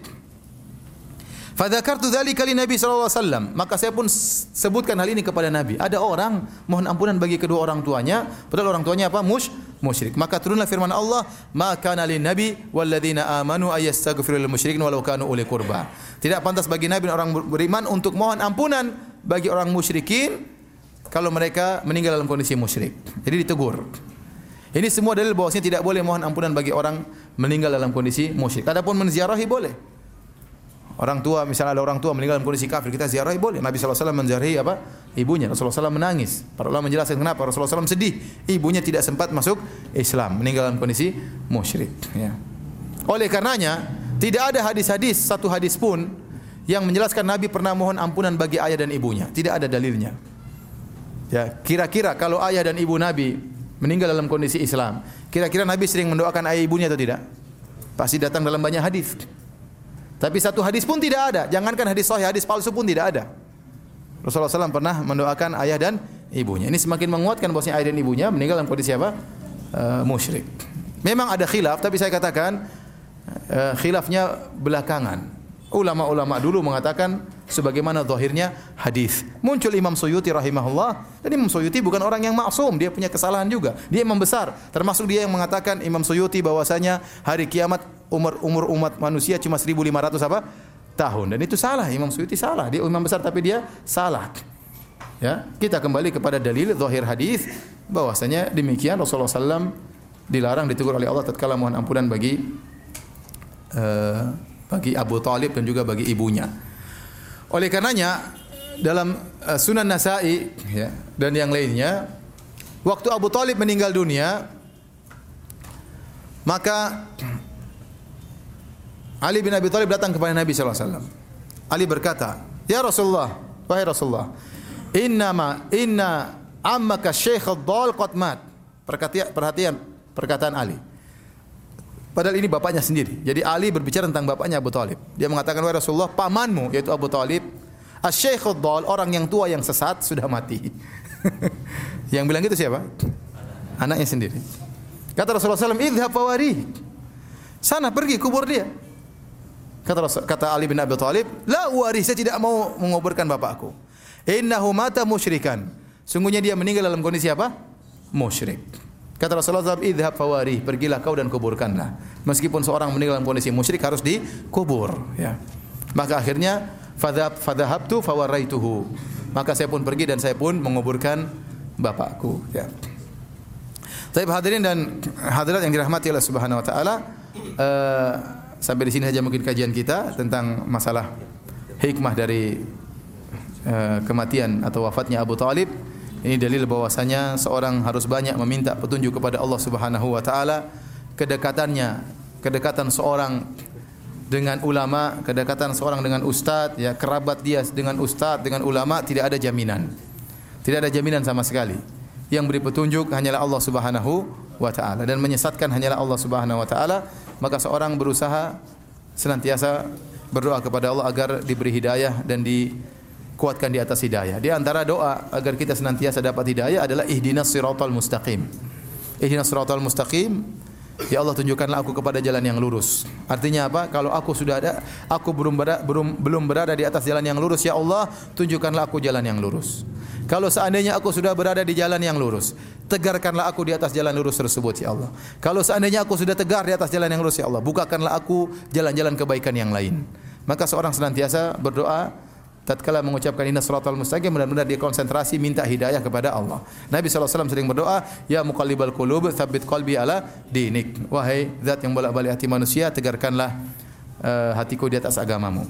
Fadzakartu dzalika li Nabi sallallahu alaihi wasallam. Maka saya pun sebutkan hal ini kepada Nabi. Ada orang mohon ampunan bagi kedua orang tuanya, padahal orang tuanya apa? Mush, musyrik. Maka turunlah firman Allah, "Ma kana nabi walladzina amanu ayastaghfiru lil musyrikin walau kanu uli qurba." Tidak pantas bagi nabi orang beriman untuk mohon ampunan bagi orang musyrikin kalau mereka meninggal dalam kondisi musyrik. Jadi ditegur. Ini semua dalil bahwasanya tidak boleh mohon ampunan bagi orang meninggal dalam kondisi musyrik. Adapun menziarahi boleh. Orang tua misalnya ada orang tua meninggal dalam kondisi kafir, kita ziarahi boleh. Nabi SAW menziarahi apa? Ibunya. Rasulullah SAW menangis. Para ulama menjelaskan kenapa Rasulullah SAW sedih. Ibunya tidak sempat masuk Islam, meninggal dalam kondisi musyrik. Ya. Oleh karenanya, tidak ada hadis-hadis satu hadis pun yang menjelaskan Nabi pernah mohon ampunan bagi ayah dan ibunya. Tidak ada dalilnya. Ya, kira-kira kalau ayah dan ibu Nabi meninggal dalam kondisi Islam, kira-kira Nabi sering mendoakan ayah ibunya atau tidak? Pasti datang dalam banyak hadis. Tapi satu hadis pun tidak ada. Jangankan hadis sahih, hadis palsu pun tidak ada. Rasulullah SAW pernah mendoakan ayah dan ibunya. Ini semakin menguatkan bahwasanya ayah dan ibunya meninggal dalam kondisi apa? Uh, musyrik. Memang ada khilaf, tapi saya katakan uh, khilafnya belakangan. Ulama-ulama dulu mengatakan sebagaimana zahirnya hadis. Muncul Imam Suyuti rahimahullah. Dan Imam Suyuti bukan orang yang maksum, dia punya kesalahan juga. Dia imam besar. Termasuk dia yang mengatakan Imam Suyuti bahwasanya hari kiamat umur umur umat manusia cuma 1500 apa? tahun. Dan itu salah, Imam Suyuti salah. Dia imam besar tapi dia salah. Ya, kita kembali kepada dalil zahir hadis bahwasanya demikian Rasulullah SAW dilarang ditegur oleh Allah tatkala mohon ampunan bagi uh, bagi Abu Talib dan juga bagi ibunya. Oleh karenanya dalam uh, Sunan Nasai ya, dan yang lainnya waktu Abu Talib meninggal dunia maka Ali bin Abi Thalib datang kepada Nabi sallallahu alaihi wasallam. Ali berkata, "Ya Rasulullah, wahai Rasulullah, innama inna ammaka Syekh Ad-Dal qad mat." Perhatian, perhatian perkataan Ali. Padahal ini bapaknya sendiri. Jadi Ali berbicara tentang bapaknya Abu Talib. Dia mengatakan, Wahai Rasulullah, pamanmu, yaitu Abu Talib, Asy-Syeikh orang yang tua yang sesat, sudah mati. [laughs] yang bilang itu siapa? Anaknya sendiri. Kata Rasulullah SAW, Idhab fawari. Sana pergi kubur dia. Kata Rasul, kata Ali bin Abi Thalib, "La wari, saya tidak mau menguburkan bapakku. Innahu mata musyrikan." Sungguhnya dia meninggal dalam kondisi apa? Musyrik. Kata Rasulullah SAW, idhab fawari, pergilah kau dan kuburkanlah. Meskipun seorang meninggal dalam kondisi musyrik harus dikubur. Ya. Maka akhirnya, fadhab, fadhahabtu fawaraituhu. Maka saya pun pergi dan saya pun menguburkan bapakku. Ya. Tapi hadirin dan hadirat yang dirahmati Allah Subhanahu Wa Taala, uh, sampai di sini saja mungkin kajian kita tentang masalah hikmah dari uh, kematian atau wafatnya Abu Talib. Ini dalil bahwasanya seorang harus banyak meminta petunjuk kepada Allah Subhanahu wa taala. Kedekatannya, kedekatan seorang dengan ulama, kedekatan seorang dengan ustaz, ya kerabat dia dengan ustaz, dengan ulama tidak ada jaminan. Tidak ada jaminan sama sekali. Yang beri petunjuk hanyalah Allah Subhanahu wa taala dan menyesatkan hanyalah Allah Subhanahu wa taala, maka seorang berusaha senantiasa berdoa kepada Allah agar diberi hidayah dan dikuatkan di atas hidayah. Di antara doa agar kita senantiasa dapat hidayah adalah ihdinas siratal mustaqim. Ihdinas siratal mustaqim Ya Allah tunjukkanlah aku kepada jalan yang lurus. Artinya apa? Kalau aku sudah ada, aku belum berada, belum belum berada di atas jalan yang lurus, ya Allah, tunjukkanlah aku jalan yang lurus. Kalau seandainya aku sudah berada di jalan yang lurus, tegarkanlah aku di atas jalan lurus tersebut, ya Allah. Kalau seandainya aku sudah tegar di atas jalan yang lurus, ya Allah, bukakanlah aku jalan-jalan kebaikan yang lain. Maka seorang senantiasa berdoa tatkala mengucapkan inna siratal mustaqim benar-benar dia konsentrasi minta hidayah kepada Allah. Nabi SAW sering berdoa, ya muqallibal qulub tsabbit qalbi ala dinik. Wahai zat yang bolak-balik hati manusia, tegarkanlah uh, hatiku di atas agamamu.